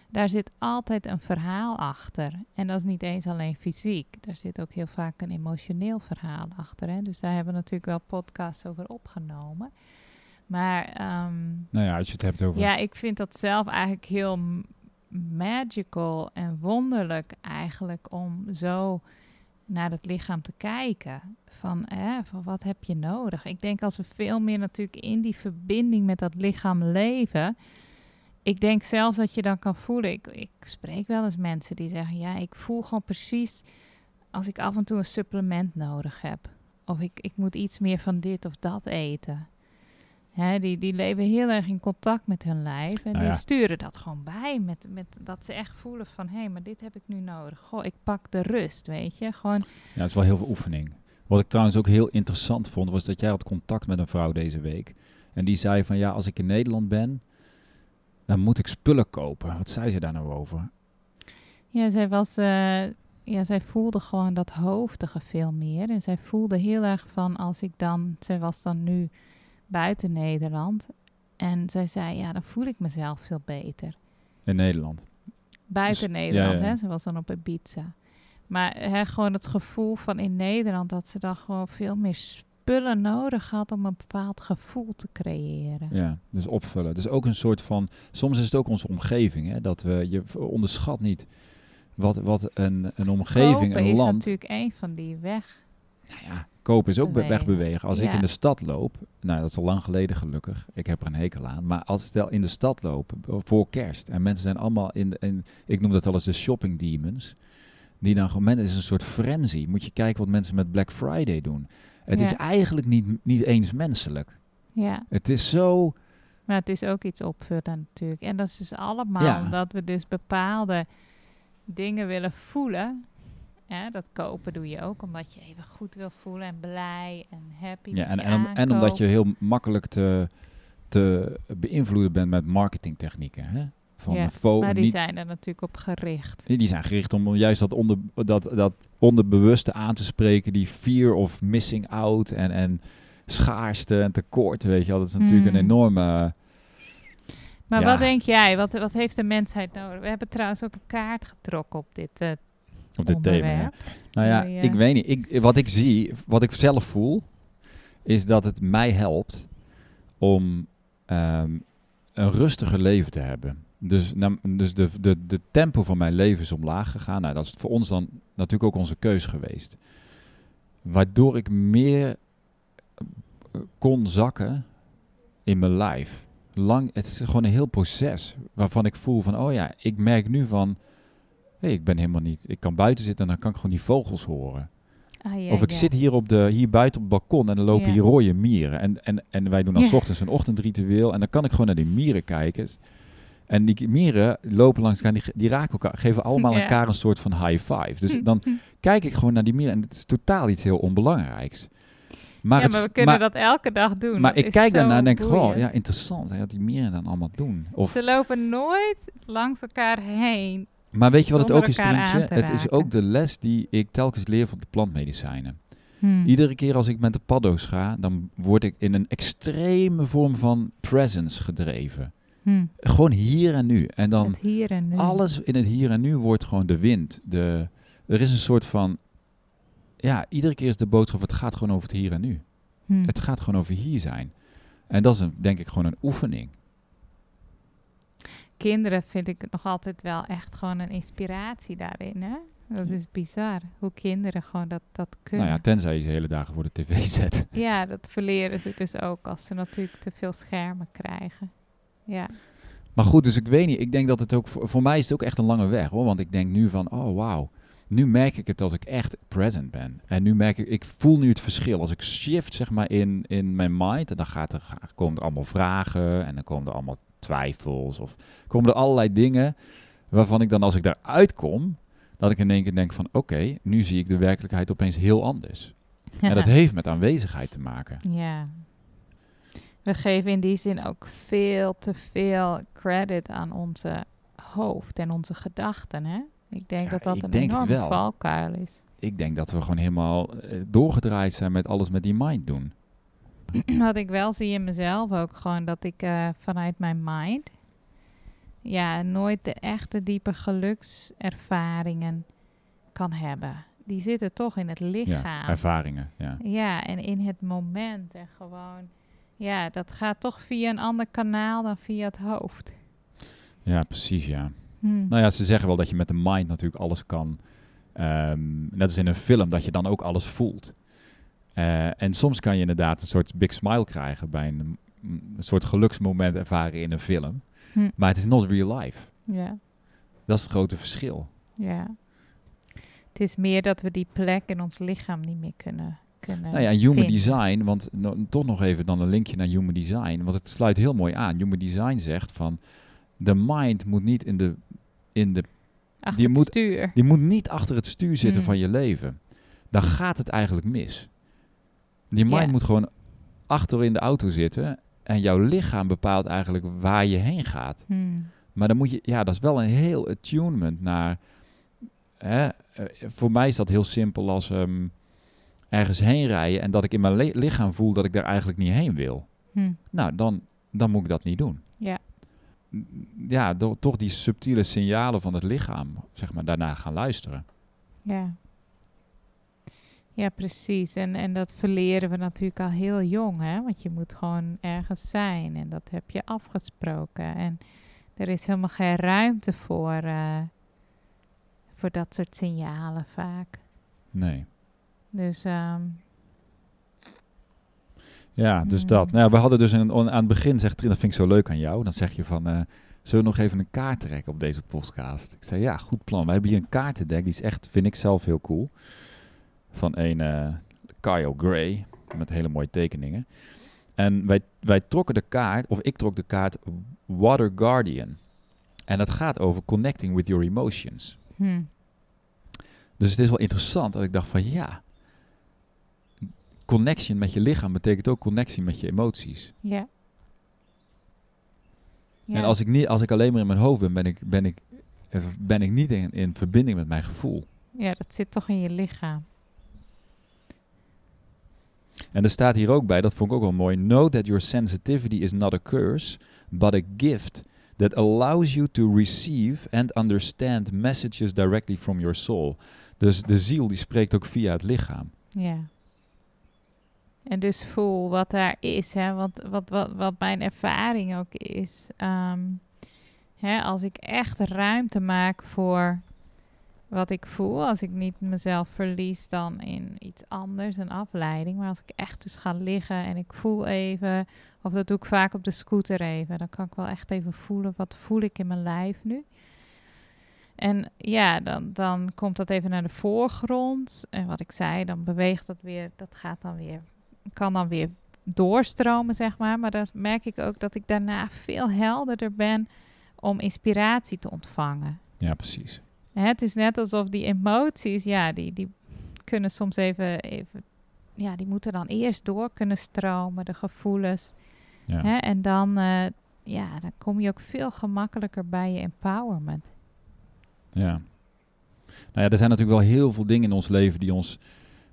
daar zit altijd een verhaal achter. En dat is niet eens alleen fysiek. Daar zit ook heel vaak een emotioneel verhaal achter. Hè? Dus daar hebben we natuurlijk wel podcasts over opgenomen. Maar ehm, Nou ja, als je het hebt over... ja, ik vind dat zelf eigenlijk heel magical en wonderlijk eigenlijk om zo naar het lichaam te kijken. Van, hè, van wat heb je nodig? Ik denk als we veel meer natuurlijk in die verbinding met dat lichaam leven. Ik denk zelfs dat je dan kan voelen. Ik, ik spreek wel eens mensen die zeggen: Ja, ik voel gewoon precies als ik af en toe een supplement nodig heb. Of ik, ik moet iets meer van dit of dat eten. Hè, die, die leven heel erg in contact met hun lijf. En Nou die ja. sturen dat gewoon bij. Met, met dat ze echt voelen van... hé, maar dit heb ik nu nodig. Goh, ik pak de rust, weet je. Gewoon, Ja, het is wel heel veel oefening. Wat ik trouwens ook heel interessant vond, was dat jij had contact met een vrouw deze week. En die zei van, ja, als ik in Nederland ben, dan moet ik spullen kopen. Wat zei ze daar nou over? ja, zij was... eh, ja, zij voelde gewoon dat hoofdige veel meer. En zij voelde heel erg van als ik dan... Zij was dan nu buiten Nederland. En zij zei, ja, dan voel ik mezelf veel beter. In Nederland. Buiten Dus- Nederland, ja, ja. hè. Ze was dan op Ibiza. Maar hè, gewoon het gevoel van in Nederland... dat ze dan gewoon veel meer spullen nodig had... om een bepaald gevoel te creëren. Ja, dus opvullen. Dus ook een soort van, soms is het ook onze omgeving, hè, dat we, je onderschat niet wat, wat een, een omgeving, Kopen een is land, natuurlijk een van die weg. Nou ja, kopen is ook Bewegen. wegbewegen. Als ik in de stad loop, nou dat is al lang geleden gelukkig, ik heb er een hekel aan, maar als stel in de stad lopen voor kerst en mensen zijn allemaal in, de, in ik noem dat wel eens de shopping demons, die dan gewoon, is een soort frenzy. Moet je kijken wat mensen met Black Friday doen. Het Ja. is eigenlijk niet, niet eens menselijk. Ja, Het is zo, maar het is ook iets opvullen natuurlijk. En dat is dus allemaal Ja. omdat we dus bepaalde dingen willen voelen. Dat kopen doe je ook omdat je even goed wil voelen en blij en happy. Ja, en, en, om- en omdat je heel makkelijk te, te beïnvloeden bent met marketingtechnieken. Hè? Van Ja, fo- Maar die niet, zijn er natuurlijk op gericht. die zijn gericht om juist dat, onder, dat, dat onderbewuste aan te spreken, die fear of missing out en, en schaarste en tekort, weet je wel. Dat is natuurlijk Hmm. een enorme... Maar Ja. wat denk jij? Wat, wat heeft de mensheid nodig? We hebben trouwens ook een kaart getrokken op dit eh, op dit thema. ja. Nou ja, Mooi, eh. ik weet niet. Ik, wat ik zie, wat ik zelf voel, is dat het mij helpt om ehm, een rustiger leven te hebben. Dus, dus de, de, de tempo van mijn leven is omlaag gegaan. Nou, dat is voor ons dan natuurlijk ook onze keus geweest. Waardoor ik meer eh, kon zakken in mijn lijf. Lang, het is gewoon een heel proces waarvan ik voel van, oh ja, ik merk nu van, hé, ik ben helemaal niet, ik kan buiten zitten en dan kan ik gewoon die vogels horen. Ah, ja, of ik ja. zit hier, op de, hier buiten op het balkon en er lopen Ja. hier rode mieren. En, en, en wij doen dan s ochtends een ochtendritueel en dan kan ik gewoon naar die mieren kijken. En die mieren lopen langs elkaar, die, die raken elkaar, geven allemaal elkaar een soort van high five. Dus dan kijk ik gewoon naar die mieren en het is totaal iets heel onbelangrijks. Maar, ja, het, maar we kunnen maar, dat elke dag doen. maar Dat ik kijk daarna en denk, gewoon, ja, interessant hè, wat die mieren dan allemaal doen. Of, Ze lopen nooit langs elkaar heen. Maar weet je wat het ook is, Trientje? Het is ook de les die ik telkens leer van de plantmedicijnen. Hmm. Iedere keer als ik met de paddo's ga, dan word ik in een extreme vorm van presence gedreven. Hmm. Gewoon hier en nu. En dan Het hier en nu. alles in het hier en nu wordt gewoon de wind. De, er is een soort van, ja, iedere keer is de boodschap, het gaat gewoon over het hier en nu. Hmm. Het gaat gewoon over hier zijn. En dat is een, denk ik gewoon een oefening. Kinderen vind ik nog altijd wel echt gewoon een inspiratie daarin. Hè? Dat is bizar. Hoe kinderen gewoon dat, dat kunnen. Nou ja, tenzij je ze hele dagen voor de tv zet. Ja, dat verleren ze dus ook als ze natuurlijk te veel schermen krijgen. Ja, Maar goed, dus ik weet niet. Ik denk dat het ook, voor, voor mij is het ook echt een lange weg hoor. Want ik denk nu van, oh wauw. Nu merk ik het dat ik echt present ben. En nu merk ik, ik voel nu het verschil. Als ik shift zeg maar in, in mijn mind. En dan gaat er, komen er allemaal vragen. En dan komen er allemaal twijfels. Of komen er allerlei dingen. Waarvan ik dan als ik daaruit kom. Dat ik in één keer denk van, oké. nu zie ik de werkelijkheid opeens heel anders. En dat heeft met aanwezigheid te maken. ja. We geven in die zin ook veel te veel credit aan onze hoofd en onze gedachten. Hè? Ik denk Ja, dat dat een enorme valkuil is. Ik denk dat we gewoon helemaal eh, doorgedraaid zijn met alles met die mind doen. Wat ik wel zie in mezelf ook gewoon dat ik eh, vanuit mijn mind ja, nooit de echte diepe gelukservaringen kan hebben. Die zitten toch in het lichaam. Ja, ervaringen. Ja. Ja, en in het moment en gewoon, ja, dat gaat toch via een ander kanaal dan via het hoofd. ja, precies ja. Hm. Nou ja, ze zeggen wel dat je met de mind natuurlijk alles kan. ehm, net als in een film, dat je dan ook alles voelt. Eh, en soms kan je inderdaad een soort big smile krijgen bij een, een soort geluksmoment ervaren in een film. Hm. Maar het is not real life. Ja, Dat is het grote verschil. ja. Het is meer dat we die plek in ons lichaam niet meer kunnen, kunnen Nou ja, human vinden. design, want no- toch nog even dan een linkje naar human design, want het sluit heel mooi aan. Human design zegt van de mind moet niet in de, in de Achter je het moet- stuur. Die moet niet achter het stuur zitten Mm. van je leven. Dan gaat het eigenlijk mis. Die mind Ja. moet gewoon achter in de auto zitten. En jouw lichaam bepaalt eigenlijk waar je heen gaat. Hm. Maar dan moet je, ja, dat is wel een heel attunement naar. Hè, eh, voor mij is dat heel simpel als ehm, ergens heen rijden en dat ik in mijn li- lichaam voel dat ik daar eigenlijk niet heen wil. Hm. Nou, dan, dan moet ik dat niet doen. Ja. Ja, door toch die subtiele signalen van het lichaam, zeg maar, daarna gaan luisteren. Ja. Ja, precies. En, en dat verleren we natuurlijk al heel jong, hè? Want je moet gewoon ergens zijn en dat heb je afgesproken. En er is helemaal geen ruimte voor, eh, voor dat soort signalen vaak. Nee. Dus ehm, Ja, dus Mm. dat. Nou, ja, we hadden dus een, aan het begin, zegt Trin, dat vind ik zo leuk aan jou. Dan zeg je van, eh, zullen we nog even een kaart trekken op deze podcast? Ik zei, ja, goed plan. We hebben hier een kaartendek, die is echt, vind ik zelf heel cool. Van een eh Kyle Gray, met hele mooie tekeningen. En wij, wij trokken de kaart, of ik trok de kaart Water Guardian. En dat gaat over connecting with your emotions. hm, Dus het is wel interessant dat ik dacht van, ja, connection met je lichaam betekent ook connectie met je emoties. ja. Ja. En als ik, niet, als ik alleen maar in mijn hoofd ben, ben ik, ben ik, eh, ben ik niet in, in verbinding met mijn gevoel. ja, dat zit toch in je lichaam. En er staat hier ook bij, dat vond ik ook wel mooi. Know that your sensitivity is not a curse, but a gift that allows you to receive and understand messages directly from your soul. Dus de ziel die spreekt ook via het lichaam. Ja. En dus voel wat daar is, hè? Want wat, wat, wat mijn ervaring ook is, ehm, hè, als ik echt ruimte maak voor wat ik voel, als ik niet mezelf verlies dan in iets anders, een afleiding, maar als ik echt dus ga liggen en ik voel even, of dat doe ik vaak op de scooter even, dan kan ik wel echt even voelen, wat voel ik in mijn lijf nu? En ja, dan, dan komt dat even naar de voorgrond. En wat ik zei, dan beweegt dat weer, dat gaat dan weer, kan dan weer doorstromen, zeg maar. Maar dan merk ik ook dat ik daarna veel helderder ben om inspiratie te ontvangen. Ja, precies. Hè, Het is net alsof die emoties, ja, die, die kunnen soms even, even, ja, die moeten dan eerst door kunnen stromen, de gevoelens. Ja. Hè, en dan, eh, ja, dan kom je ook veel gemakkelijker bij je empowerment. Ja. Nou ja, er zijn natuurlijk wel heel veel dingen in ons leven die, ons,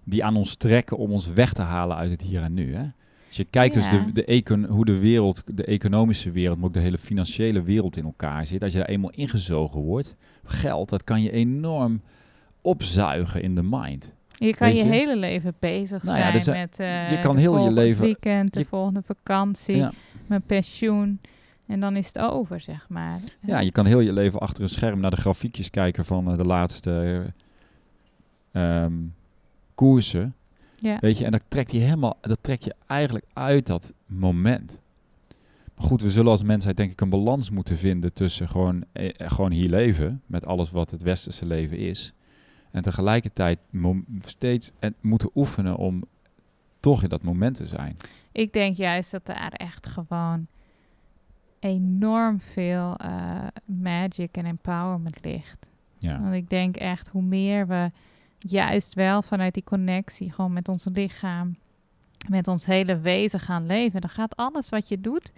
die aan ons trekken om ons weg te halen uit het hier en nu. Hè? Je kijkt dus de, de econ, hoe de wereld, de economische wereld, maar ook de hele financiële wereld in elkaar zit. Als je daar eenmaal ingezogen wordt, geld, dat kan je enorm opzuigen in de mind. Je kan je, je? hele leven bezig Nou zijn met eh je kan de heel je leven- weekend, de je- volgende vakantie, Ja. mijn pensioen. En dan is het over, zeg maar. ja, je kan heel je leven achter een scherm naar de grafiekjes kijken van eh, de laatste eh, ehm, koersen. Ja. Weet je, en dat trekt je helemaal, dat trekt je eigenlijk uit dat moment. Maar goed, we zullen als mensheid denk ik een balans moeten vinden tussen gewoon, eh, eh, gewoon hier leven, met alles wat het westerse leven is. En tegelijkertijd steeds en moeten oefenen om toch in dat moment te zijn. Ik denk juist dat daar echt gewoon enorm veel eh, magic en empowerment ligt. Ja, Want ik denk echt, hoe meer we juist wel vanuit die connectie, gewoon met ons lichaam, met ons hele wezen gaan leven, dan gaat alles wat je doet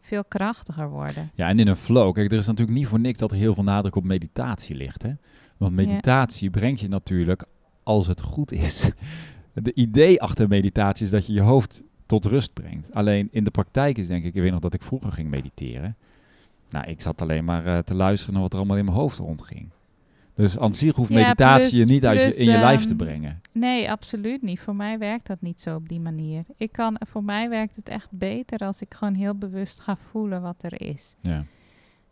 veel krachtiger worden. ja en in een flow. Kijk, er is natuurlijk niet voor niks dat er heel veel nadruk op meditatie ligt. Hè? Want meditatie brengt je natuurlijk, als het goed is. De idee achter meditatie is dat je je hoofd tot rust brengt. Alleen in de praktijk is denk ik, ik weet nog dat ik vroeger ging mediteren. Nou, ik zat alleen maar eh, te luisteren naar wat er allemaal in mijn hoofd rondging. Dus aan zich hoeft Ja, meditatie plus- je niet uit je, in je lijf ehm, te brengen. Nee, absoluut niet. Voor mij werkt dat niet zo op die manier. Ik kan, voor mij werkt het echt beter als ik gewoon heel bewust ga voelen wat er is. Ja,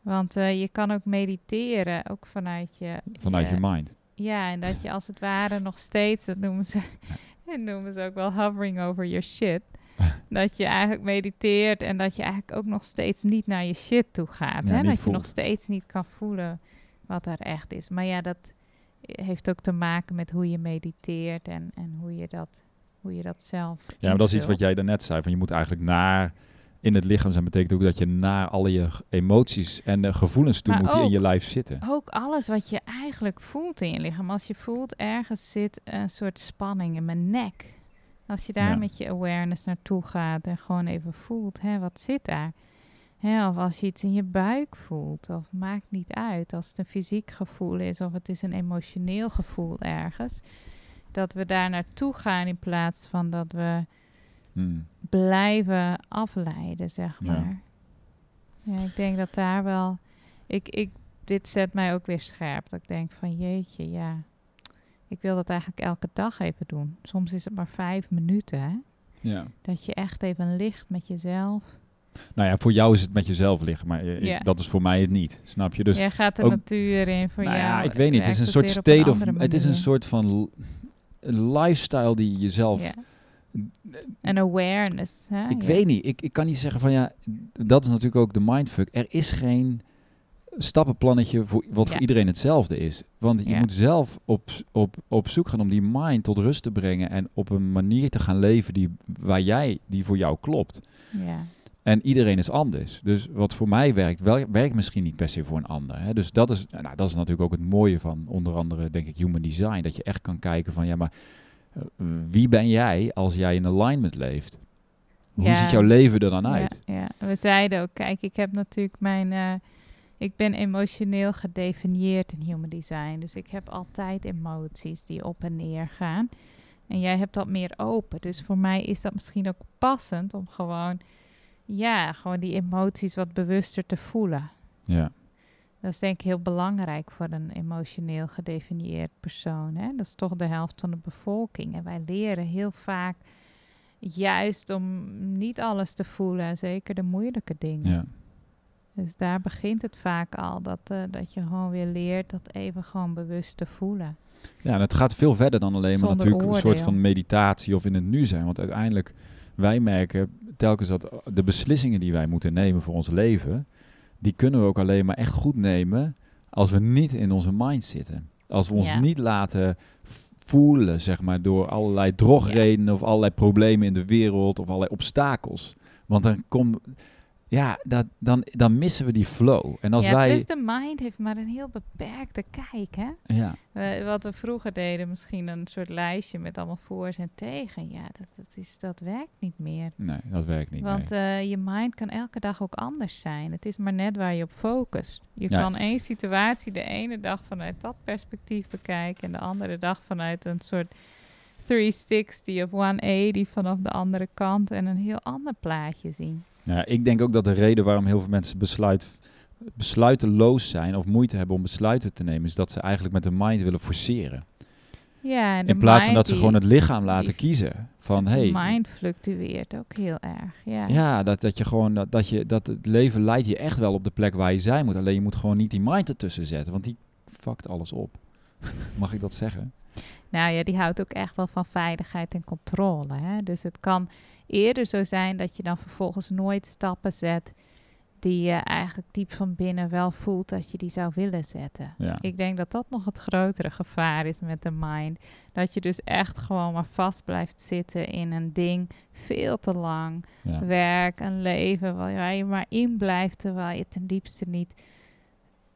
Want eh, je kan ook mediteren, ook vanuit je... vanuit je mind. Ja, en dat je als het ware nog steeds, dat noemen ze, dat noemen ze ook wel hovering over your shit. dat je eigenlijk mediteert en dat je eigenlijk ook nog steeds niet naar je shit toe gaat. Ja, hè? Dat je nog steeds niet kan voelen wat er echt is. Maar ja, dat heeft ook te maken met hoe je mediteert en, en hoe, je dat, hoe je dat zelf. Ja, maar dat is iets wat jij daarnet zei. Van je moet eigenlijk naar in het lichaam zijn. Betekent ook dat je naar alle je emoties en eh, gevoelens toe Maar moet die in je lijf zitten. Ook alles wat je eigenlijk voelt in je lichaam. Als je voelt ergens zit een soort spanning in mijn nek. Als je daar Ja. met je awareness naartoe gaat en gewoon even voelt, hè, wat zit daar? Of als je iets in je buik voelt, of maakt niet uit. Als het een fysiek gevoel is of het is een emotioneel gevoel ergens. Dat we daar naartoe gaan in plaats van dat we Hmm. blijven afleiden, zeg maar. Ja, ik denk dat daar wel... Ik, ik, dit zet mij ook weer scherp. Dat ik denk van jeetje, ja. Ik wil dat eigenlijk elke dag even doen. Soms is het maar vijf minuten, hè. Ja. Dat je echt even ligt met jezelf. Nou ja, voor jou is het met jezelf liggen, maar eh, ik- Ja. dat is voor mij het niet. Snap je? Dus Jij gaat de ook- natuur in voor nou jou. ja, ik weet niet. Het is een soort state of. Het is een soort van lifestyle die je zelf. Ja. Een awareness, hè. Ik Ja. weet niet. Ik, ik kan niet zeggen van ja. Dat is natuurlijk ook de mindfuck. Er is geen stappenplannetje voor wat Ja. voor iedereen hetzelfde is. Want je Ja. moet zelf op, op, op zoek gaan om die mind tot rust te brengen en op een manier te gaan leven die waar jij die voor jou klopt. Ja. En iedereen is anders. Dus wat voor mij werkt, wel, werkt misschien niet per se voor een ander. Hè? Dus dat is, nou, dat is natuurlijk ook het mooie van onder andere, denk ik, human design. Dat je echt kan kijken van, ja, maar eh, wie ben jij als jij in alignment leeft? Hoe Ja. ziet jouw leven er dan uit? Ja, ja, we zeiden ook, kijk, ik heb natuurlijk mijn... eh, ik ben emotioneel gedefinieerd in human design. Dus ik heb altijd emoties die op en neer gaan. En jij hebt dat meer open. Dus voor mij is dat misschien ook passend om gewoon... Ja, gewoon die emoties wat bewuster te voelen. Ja. Dat is denk ik heel belangrijk voor een emotioneel gedefinieerd persoon. Hè? Dat is toch de helft van de bevolking. En wij leren heel vaak juist om niet alles te voelen, zeker de moeilijke dingen. ja. Dus daar begint het vaak al, dat, eh, dat je gewoon weer leert dat even gewoon bewust te voelen. Ja, en het gaat veel verder dan alleen maar natuurlijk een soort van meditatie of in het nu zijn. Want uiteindelijk, wij merken telkens dat de beslissingen die wij moeten nemen voor ons leven, die kunnen we ook alleen maar echt goed nemen als we niet in onze mind zitten. Als we ons Ja. niet laten voelen, zeg maar, door allerlei drogredenen of allerlei problemen in de wereld of allerlei obstakels. Want dan komt, ja, dat, dan, dan missen we die flow. En als ja, wij, plus de mind heeft maar een heel beperkte kijk, hè? ja, wat we vroeger deden, misschien een soort lijstje met allemaal voor's en tegen. Ja, dat, dat, is, dat werkt niet meer. nee, dat werkt niet. Want nee. eh, je mind kan elke dag ook anders zijn. Het is maar net waar je op focust. Je Ja. kan één situatie de ene dag vanuit dat perspectief bekijken... en de andere dag vanuit een soort 360 of 180 vanaf de andere kant... en een heel ander plaatje zien. Ja, ik denk ook dat de reden waarom heel veel mensen besluit, besluiteloos zijn of moeite hebben om besluiten te nemen, is dat ze eigenlijk met de mind willen forceren. Ja, In plaats van dat ze gewoon het lichaam laten kiezen. Van de hey, mind fluctueert ook heel erg, ja. ja, dat, dat je gewoon dat, dat je dat het leven leidt je echt wel op de plek waar je zijn moet. Alleen je moet gewoon niet die mind ertussen zetten, want die fuckt alles op. Mag ik dat zeggen? Nou ja, die houdt ook echt wel van veiligheid en controle. Hè? Dus het kan eerder zo zijn dat je dan vervolgens nooit stappen zet die je eigenlijk diep van binnen wel voelt dat je die zou willen zetten. Ja. Ik denk dat dat nog het grotere gevaar is met de mind. Dat je dus echt gewoon maar vast blijft zitten in een ding veel te lang. Ja. Werk, een leven waar waar je maar in blijft terwijl je ten diepste niet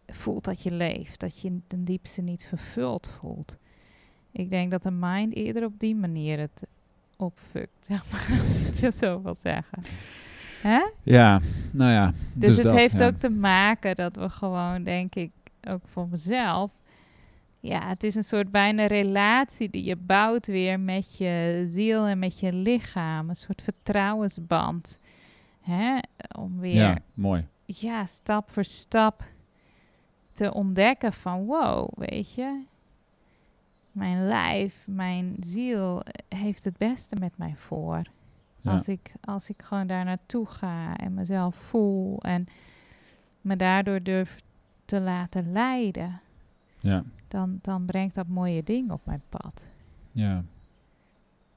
voelt dat je leeft. Dat je ten diepste niet vervuld voelt. Ik denk dat de mind eerder op die manier het opfukt, zeg maar, als je het je zo wil zeggen. Hè? ja, nou ja. Dus, het dat, heeft ja. ook te maken dat we gewoon, denk ik, ook voor mezelf, ja, het is een soort bijna relatie die je bouwt weer met je ziel en met je lichaam. Een soort vertrouwensband. Hè? Om weer, Ja, ja. mooi. stap voor stap te ontdekken van wow, weet je. Mijn lijf, mijn ziel eh, heeft het beste met mij voor. Ja. Als, ik, als ik gewoon daar naartoe ga en mezelf voel en me daardoor durf te laten leiden, Ja, dan, dan brengt dat mooie ding op mijn pad. ja,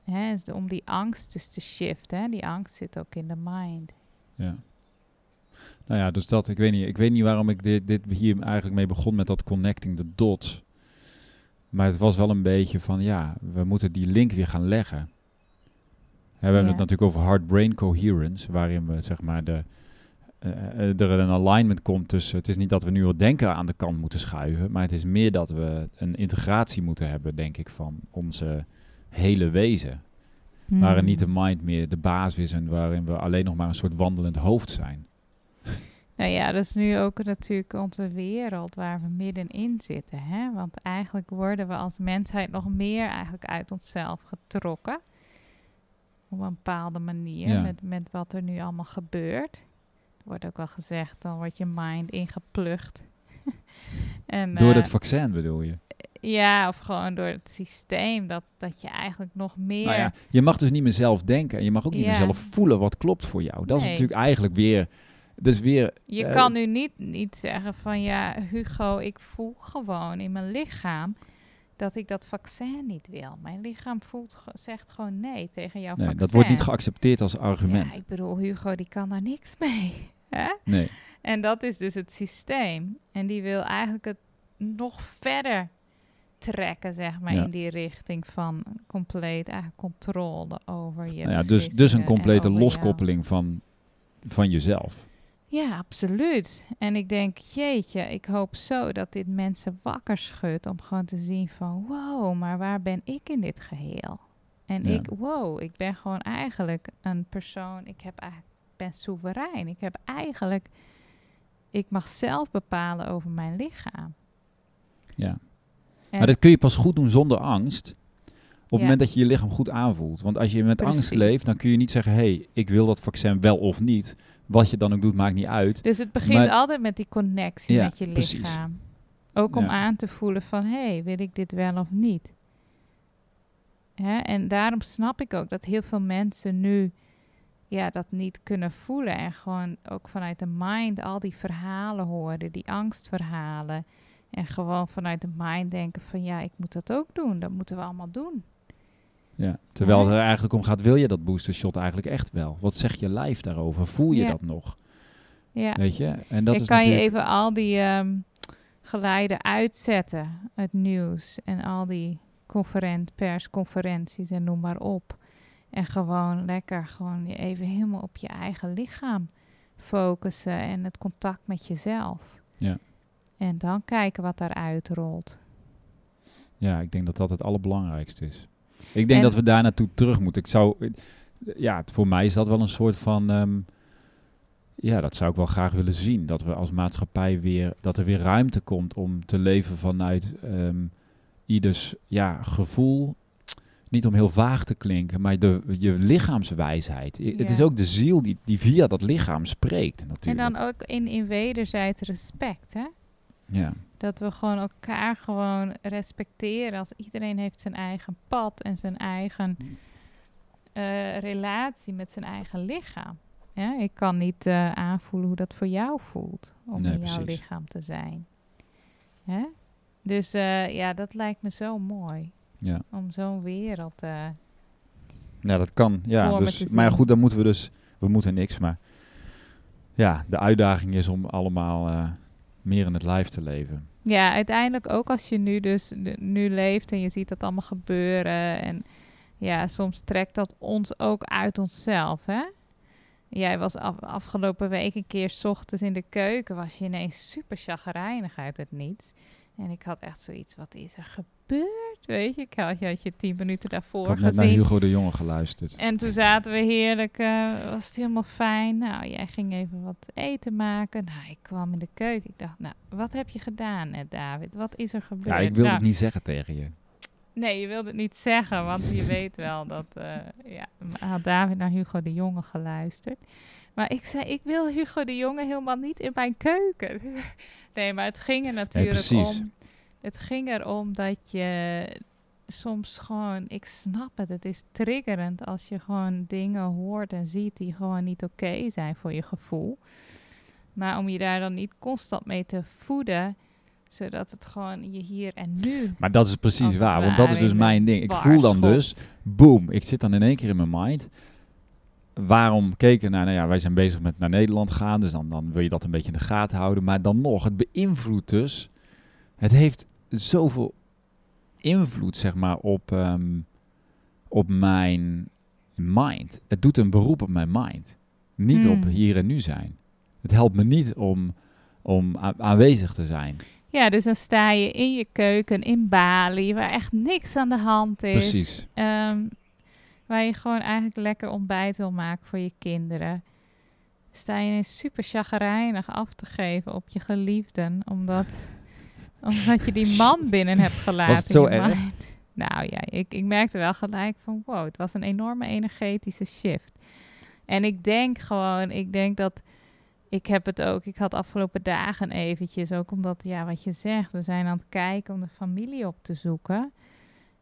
Hè, is om die angst dus te shiften. Hè? Die angst zit ook in de mind. ja. Nou ja, dus dat, ik weet niet, ik weet niet waarom ik dit, dit hier eigenlijk mee begon met dat connecting the dots. Maar het was wel een beetje van, ja, we moeten die link weer gaan leggen. Hè, we hebben Ja. het natuurlijk over heart-brain coherence, waarin we zeg maar de, eh, eh, er een alignment komt tussen. Het is niet dat we nu wat denken aan de kant moeten schuiven, maar het is meer dat we een integratie moeten hebben, denk ik, van onze hele wezen. Waarin Hmm. niet de mind meer de baas is en waarin we alleen nog maar een soort wandelend hoofd zijn. Nou ja, dat is nu ook natuurlijk onze wereld waar we middenin zitten. Hè? Want eigenlijk worden we als mensheid nog meer eigenlijk uit onszelf getrokken. Op een bepaalde manier Ja. met, met wat er nu allemaal gebeurt. Er wordt ook wel gezegd, dan wordt je mind ingeplucht. en, Door eh, dat vaccin bedoel je? Ja, of gewoon door het systeem. Dat, dat je eigenlijk nog meer... Nou ja, je mag dus niet meer zelf denken en je mag ook niet meer zelf voelen wat klopt voor jou. Dat is natuurlijk eigenlijk weer, dus weer, Je Eh, kan nu niet, niet zeggen van ja, Hugo, ik voel gewoon in mijn lichaam dat ik dat vaccin niet wil. Mijn lichaam voelt, zegt gewoon nee tegen jouw nee, vaccin. dat wordt niet geaccepteerd als argument. Ja, ik bedoel, Hugo die kan daar niks mee. Hè? Nee, En dat is dus het systeem. En die wil eigenlijk het nog verder trekken, zeg maar, Ja. in die richting van compleet eigenlijk controle over je nou ja, dus, dus een complete jou. loskoppeling van, van jezelf. Ja, absoluut. En ik denk, jeetje, ik hoop zo dat dit mensen wakker schudt om gewoon te zien van, wow, maar waar ben ik in dit geheel? En Ja. ik, wow, ik ben gewoon eigenlijk een persoon, ik heb eigenlijk, ben soeverein. Ik heb eigenlijk, ik mag zelf bepalen over mijn lichaam. Ja. En- Maar dat kun je pas goed doen zonder angst. Op het Ja. moment dat je je lichaam goed aanvoelt. Want als je met angst leeft, dan kun je niet zeggen: hé, hey, ik wil dat vaccin wel of niet. Wat je dan ook doet, maakt niet uit. Dus het begint Maar- altijd met die connectie Ja, met je precies. lichaam. Ook om Ja. aan te voelen van, hé, hey, wil ik dit wel of niet? Hè? En daarom snap ik ook dat heel veel mensen nu ja, dat niet kunnen voelen. En gewoon ook vanuit de mind al die verhalen horen, die angstverhalen. En gewoon vanuit de mind denken van, ja, ik moet dat ook doen. Dat moeten we allemaal doen. Ja. Terwijl het er eigenlijk om gaat: wil je dat booster shot eigenlijk echt wel? Wat zegt je lijf daarover? Voel je Ja. dat nog? Ja. Weet je? En dat ik is kan natuurlijk. je even al die ehm, geluiden uitzetten, het nieuws en al die conferent, persconferenties en noem maar op. En gewoon lekker gewoon je even helemaal op je eigen lichaam focussen en het contact met jezelf. Ja. En dan kijken wat daaruit rolt. Ja, ik denk dat dat het allerbelangrijkste is. Ik denk En- dat we daar naartoe terug moeten. Ik zou, ja, voor mij is dat wel een soort van, ehm, ja, dat zou ik wel graag willen zien. Dat we als maatschappij weer, dat er weer ruimte komt om te leven vanuit ehm, ieders, ja, gevoel. Niet om heel vaag te klinken, maar de, je lichaamswijsheid. Het is ook de ziel die, die via dat lichaam spreekt, En natuurlijk. dan ook in, in wederzijds respect, hè? ja, Dat we gewoon elkaar gewoon respecteren. Als iedereen heeft zijn eigen pad en zijn eigen eh, relatie met zijn eigen lichaam. Ja, ik kan niet eh, aanvoelen hoe dat voor jou voelt om Nee, in jouw lichaam te zijn. Hè? Dus eh, ja, dat lijkt me zo mooi. ja. Om zo'n wereld. Ja, dat kan. Ja, dus, maar goed, dan moeten we dus, we moeten niks, maar ja, de uitdaging is om allemaal meer in het lijf te leven. Ja, uiteindelijk ook als je nu dus nu leeft en je ziet dat allemaal gebeuren. En ja, soms trekt dat ons ook uit onszelf, hè? Jij was af, afgelopen week een keer 's ochtends in de keuken, was je ineens super chagrijnig uit het niets. En ik had echt zoiets, wat is er gebeurd? Weet je. Ik had, je had je tien minuten Ik daarvoor had net naar gezien. Hugo de Jonge geluisterd. En toen zaten we heerlijk, eh, was het helemaal fijn. Nou, jij ging even wat eten maken. Nou, ik kwam in de keuken. Ik dacht, nou, wat heb je gedaan net, David? Wat is er gebeurd? Ja, ik wilde Nou, het niet zeggen tegen je. Nee, je wilde het niet zeggen, want je weet wel dat... eh, ja, had David naar Hugo de Jonge geluisterd. Maar ik zei, ik wil Hugo de Jonge helemaal niet in mijn keuken. nee, maar het ging er natuurlijk precies. om... Het ging erom dat je soms gewoon... Ik snap het, het is triggerend als je gewoon dingen hoort en ziet... die gewoon niet oké zijn voor je gevoel. Maar om je daar dan niet constant mee te voeden... zodat het gewoon je hier en nu Maar dat is precies waar, want dat is dus mijn ding. Ik voel dan dus, boom, ik zit dan in één keer in mijn mind. Waarom keken naar, nou ja, wij zijn bezig met naar Nederland gaan, dus dan, dan wil je dat een beetje in de gaten houden. Maar dan nog, het beïnvloedt dus, het heeft zoveel invloed, zeg maar, op, ehm, op mijn mind. Het doet een beroep op mijn mind. Niet op Hmm. hier en nu zijn. Het helpt me niet om, om aanwezig te zijn. Ja, dus dan sta je in je keuken in Bali, waar echt niks aan de hand is. Precies. Ehm, waar je gewoon eigenlijk lekker ontbijt wil maken voor je kinderen. Sta je ineens super chagrijnig af te geven op je geliefden, omdat, omdat je die man binnen hebt gelaten. Was het zo erg? Nou ja, ik, ik merkte wel gelijk van wow, het was een enorme energetische shift. En ik denk gewoon, ik denk dat ik heb het ook, ik had afgelopen dagen eventjes, ook omdat, ja, wat je zegt, we zijn aan het kijken om de familie op te zoeken.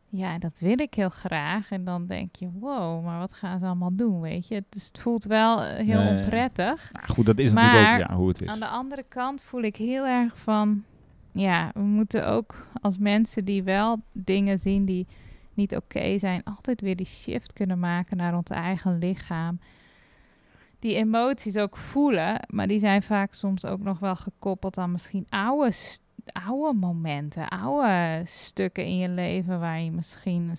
Ja, dat wil ik heel graag. En dan denk je, wow, maar wat gaan ze allemaal doen, weet je? Dus het voelt wel eh, heel onprettig. Nou, goed, dat is natuurlijk ook ja, hoe het is. Aan de andere kant voel ik heel erg van, ja, we moeten ook als mensen die wel dingen zien die niet oké zijn, altijd weer die shift kunnen maken naar ons eigen lichaam. Die emoties ook voelen, maar die zijn vaak soms ook nog wel gekoppeld aan misschien oude, oude momenten, oude stukken in je leven waar je misschien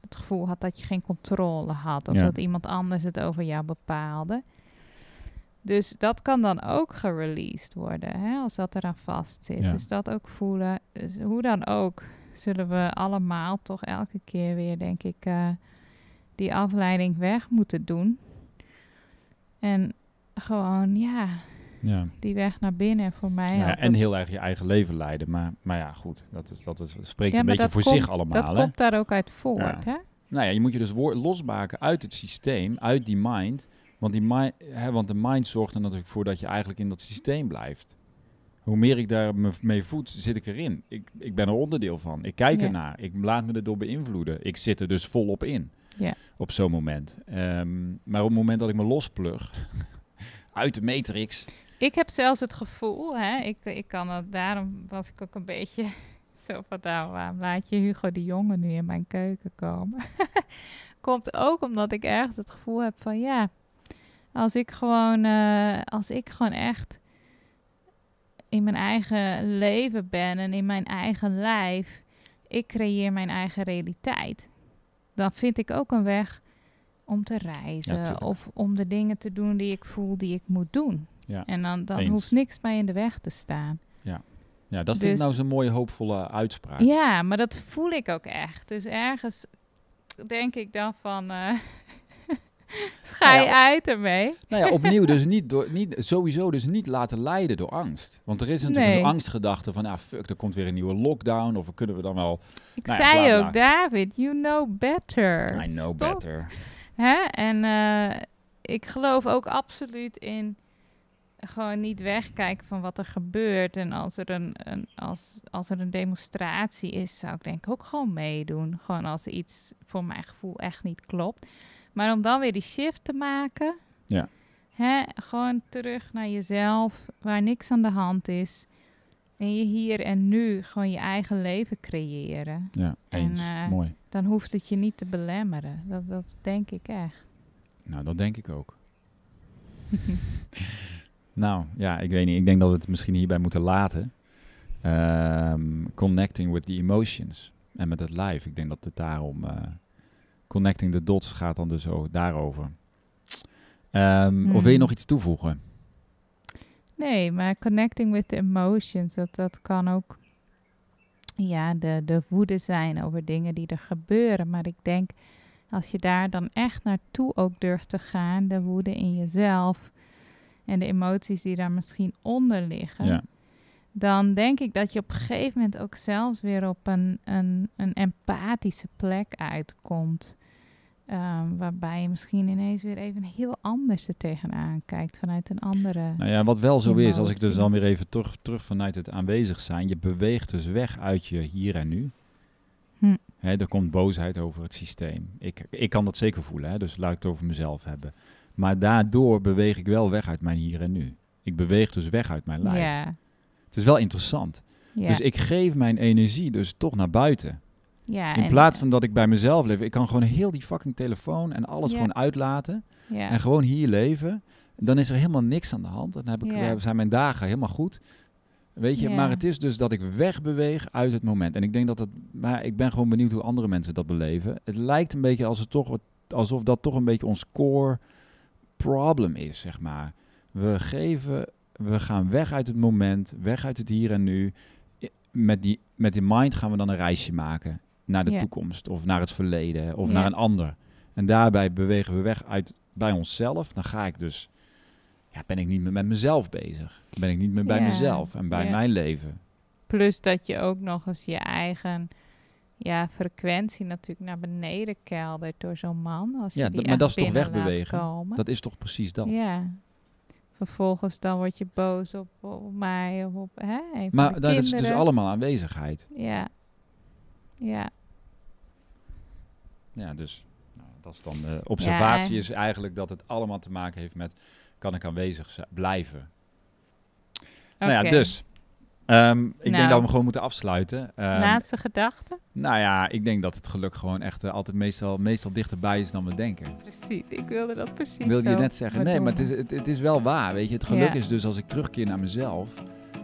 het gevoel had dat je geen controle had of Ja. dat iemand anders het over jou bepaalde. Dus dat kan dan ook gereleased worden, hè, als dat eraan vastzit. Ja. Dus dat ook voelen. Dus hoe dan ook, zullen we allemaal toch elke keer weer, denk ik, eh, die afleiding weg moeten doen. En gewoon, ja, Ja. die weg naar binnen voor mij. Ja, en heel erg je eigen leven leiden. Maar, maar ja, goed, dat, is, dat, is, dat spreekt Ja, een beetje voor komt- zich allemaal. Dat hè? komt daar ook uit voort, Ja. hè? Nou ja, je moet je dus losmaken uit het systeem, uit die mind. Want, die mind hè, want de mind zorgt er natuurlijk voor dat je eigenlijk in dat systeem blijft. Hoe meer ik daar me mee voed, zit ik erin. Ik, ik ben er onderdeel van. Ik kijk Ja. ernaar. Ik laat me erdoor beïnvloeden. Ik zit er dus volop in. Ja. Op zo'n moment. Ehm, maar op het moment dat ik me losplug uit de matrix. Ik heb zelfs het gevoel, hè, ik, ik kan het, daarom was ik ook een beetje zo van, nou, waarom laat je Hugo de Jonge nu in mijn keuken komen? Komt ook omdat ik ergens het gevoel heb van, ja, als ik gewoon, eh, als ik gewoon echt in mijn eigen leven ben en in mijn eigen lijf, ik creëer mijn eigen realiteit, dan vind ik ook een weg om te reizen of om de dingen te doen die ik voel die ik moet doen. Ja. En dan, dan Eens. hoeft niks mij in de weg te staan. Ja, dat vind ik Dus- nou zo'n mooie, hoopvolle uitspraak. Ja, maar dat voel ik ook echt. Dus ergens denk ik dan van... eh schei Nou ja, uit ermee. Nou ja, opnieuw dus niet door, niet, sowieso dus niet laten leiden door angst. Want er is natuurlijk Nee. een angstgedachte van, ah fuck, er komt weer een nieuwe lockdown. Of kunnen we dan wel, Ik Nou ja, zei bla, bla. ook, David, you know better. I know Stop. better. Hè? En eh, ik geloof ook absoluut in gewoon niet wegkijken van wat er gebeurt. En als er een, een, als, als er een demonstratie is, zou ik denk ik ook gewoon meedoen. Gewoon als er iets voor mijn gevoel echt niet klopt. Maar om dan weer die shift te maken. Ja. Hè? Gewoon terug naar jezelf, waar niks aan de hand is. En je hier en nu gewoon je eigen leven creëren. Ja, En, eens. eh, Mooi. Dan hoeft het je niet te belemmeren. Dat, dat denk ik echt. Nou, dat denk ik ook. nou, ja, ik weet niet. Ik denk dat we het misschien hierbij moeten laten. Ehm, connecting with the emotions. En met het lijf. Ik denk dat het daarom... eh, connecting the dots gaat dan dus ook daarover. Ehm, Of wil je Hmm. nog iets toevoegen? Nee, maar connecting with the emotions, dat, dat kan ook ja, de, de woede zijn over dingen die er gebeuren. Maar ik denk, als je daar dan echt naartoe ook durft te gaan, de woede in jezelf en de emoties die daar misschien onder liggen, Ja. Dan denk ik dat je op een gegeven moment ook zelfs weer op een, een, een empathische plek uitkomt. Ehm, waarbij je misschien ineens weer even heel anders er tegenaan kijkt vanuit een andere. Nou ja, wat wel zo is, als ik dus dan weer even terug, terug vanuit het aanwezig zijn, je beweegt dus weg uit je hier en nu. Hm. Hè, er komt boosheid over het systeem. Ik, ik kan dat zeker voelen, hè, dus laat ik het over mezelf hebben. Maar daardoor beweeg ik wel weg uit mijn hier en nu. Ik beweeg dus weg uit mijn lijf. ja, Het is wel interessant. ja, Dus ik geef mijn energie dus toch naar buiten. ja, In plaats van dat ik bij mezelf leef. Ik kan gewoon heel die fucking telefoon en alles Ja. gewoon uitlaten. ja, En gewoon hier leven. Dan is er helemaal niks aan de hand. Dan heb ik, zijn mijn dagen helemaal goed. Weet je, maar het is dus dat ik wegbeweeg uit het moment. En ik denk dat het, maar ik ben gewoon benieuwd hoe andere mensen dat beleven. Het lijkt een beetje als het toch, wat- alsof dat toch een beetje ons core problem is, zeg maar. We geven, we gaan weg uit het moment, weg uit het hier en nu. Met die, met die mind gaan we dan een reisje maken naar de toekomst of naar het verleden of naar een ander. En daarbij bewegen we weg uit bij onszelf. Dan ga ik dus, ja, ben ik niet meer met mezelf bezig. Ben ik niet meer bij mezelf en bij mijn leven. Plus dat je ook nog eens je eigen ja, frequentie natuurlijk naar beneden keldert door zo'n man. Als je Ja, die maar dat is toch wegbewegen? Dat is toch precies dat. Ja. Vervolgens dan word je boos op, op mij of op hè, een maar dat is dus kinderen. allemaal aanwezigheid. Ja. Ja. Ja, dus nou, dat is dan de observatie Ja. is eigenlijk dat het allemaal te maken heeft met kan ik aanwezig zi- blijven. Nou ja, dus ehm, ik denk Nou. dat we gewoon moeten afsluiten. Ehm, Laatste gedachte? nou ja, ik denk dat het geluk gewoon echt eh, altijd meestal, meestal dichterbij is dan we denken. Precies, ik wilde dat precies Wilde je net zeggen? Nee, maar het is, het, het is wel waar. Weet je, het geluk Ja. is dus als ik terugkeer naar mezelf.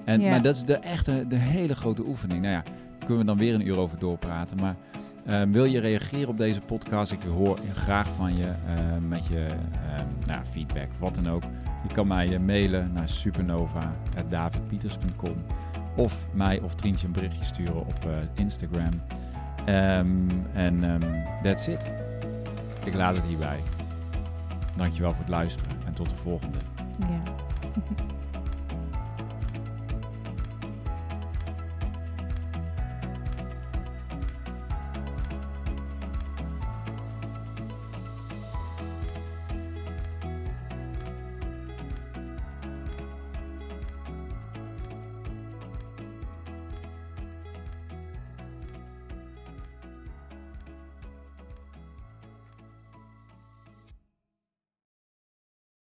En, Ja. Maar dat is de echte, de hele grote oefening. Nou ja, daar kunnen we dan weer een uur over doorpraten. Maar eh, wil je reageren op deze podcast? Ik hoor graag van je met je nou, feedback, wat dan ook. Je kan mij eh, mailen naar supernova.davidpieters.com of mij of Trientje een berichtje sturen op eh, Instagram. Ehm, en ehm, that's it. Ik laat het hierbij. Dankjewel voor het luisteren en tot de volgende. Ja.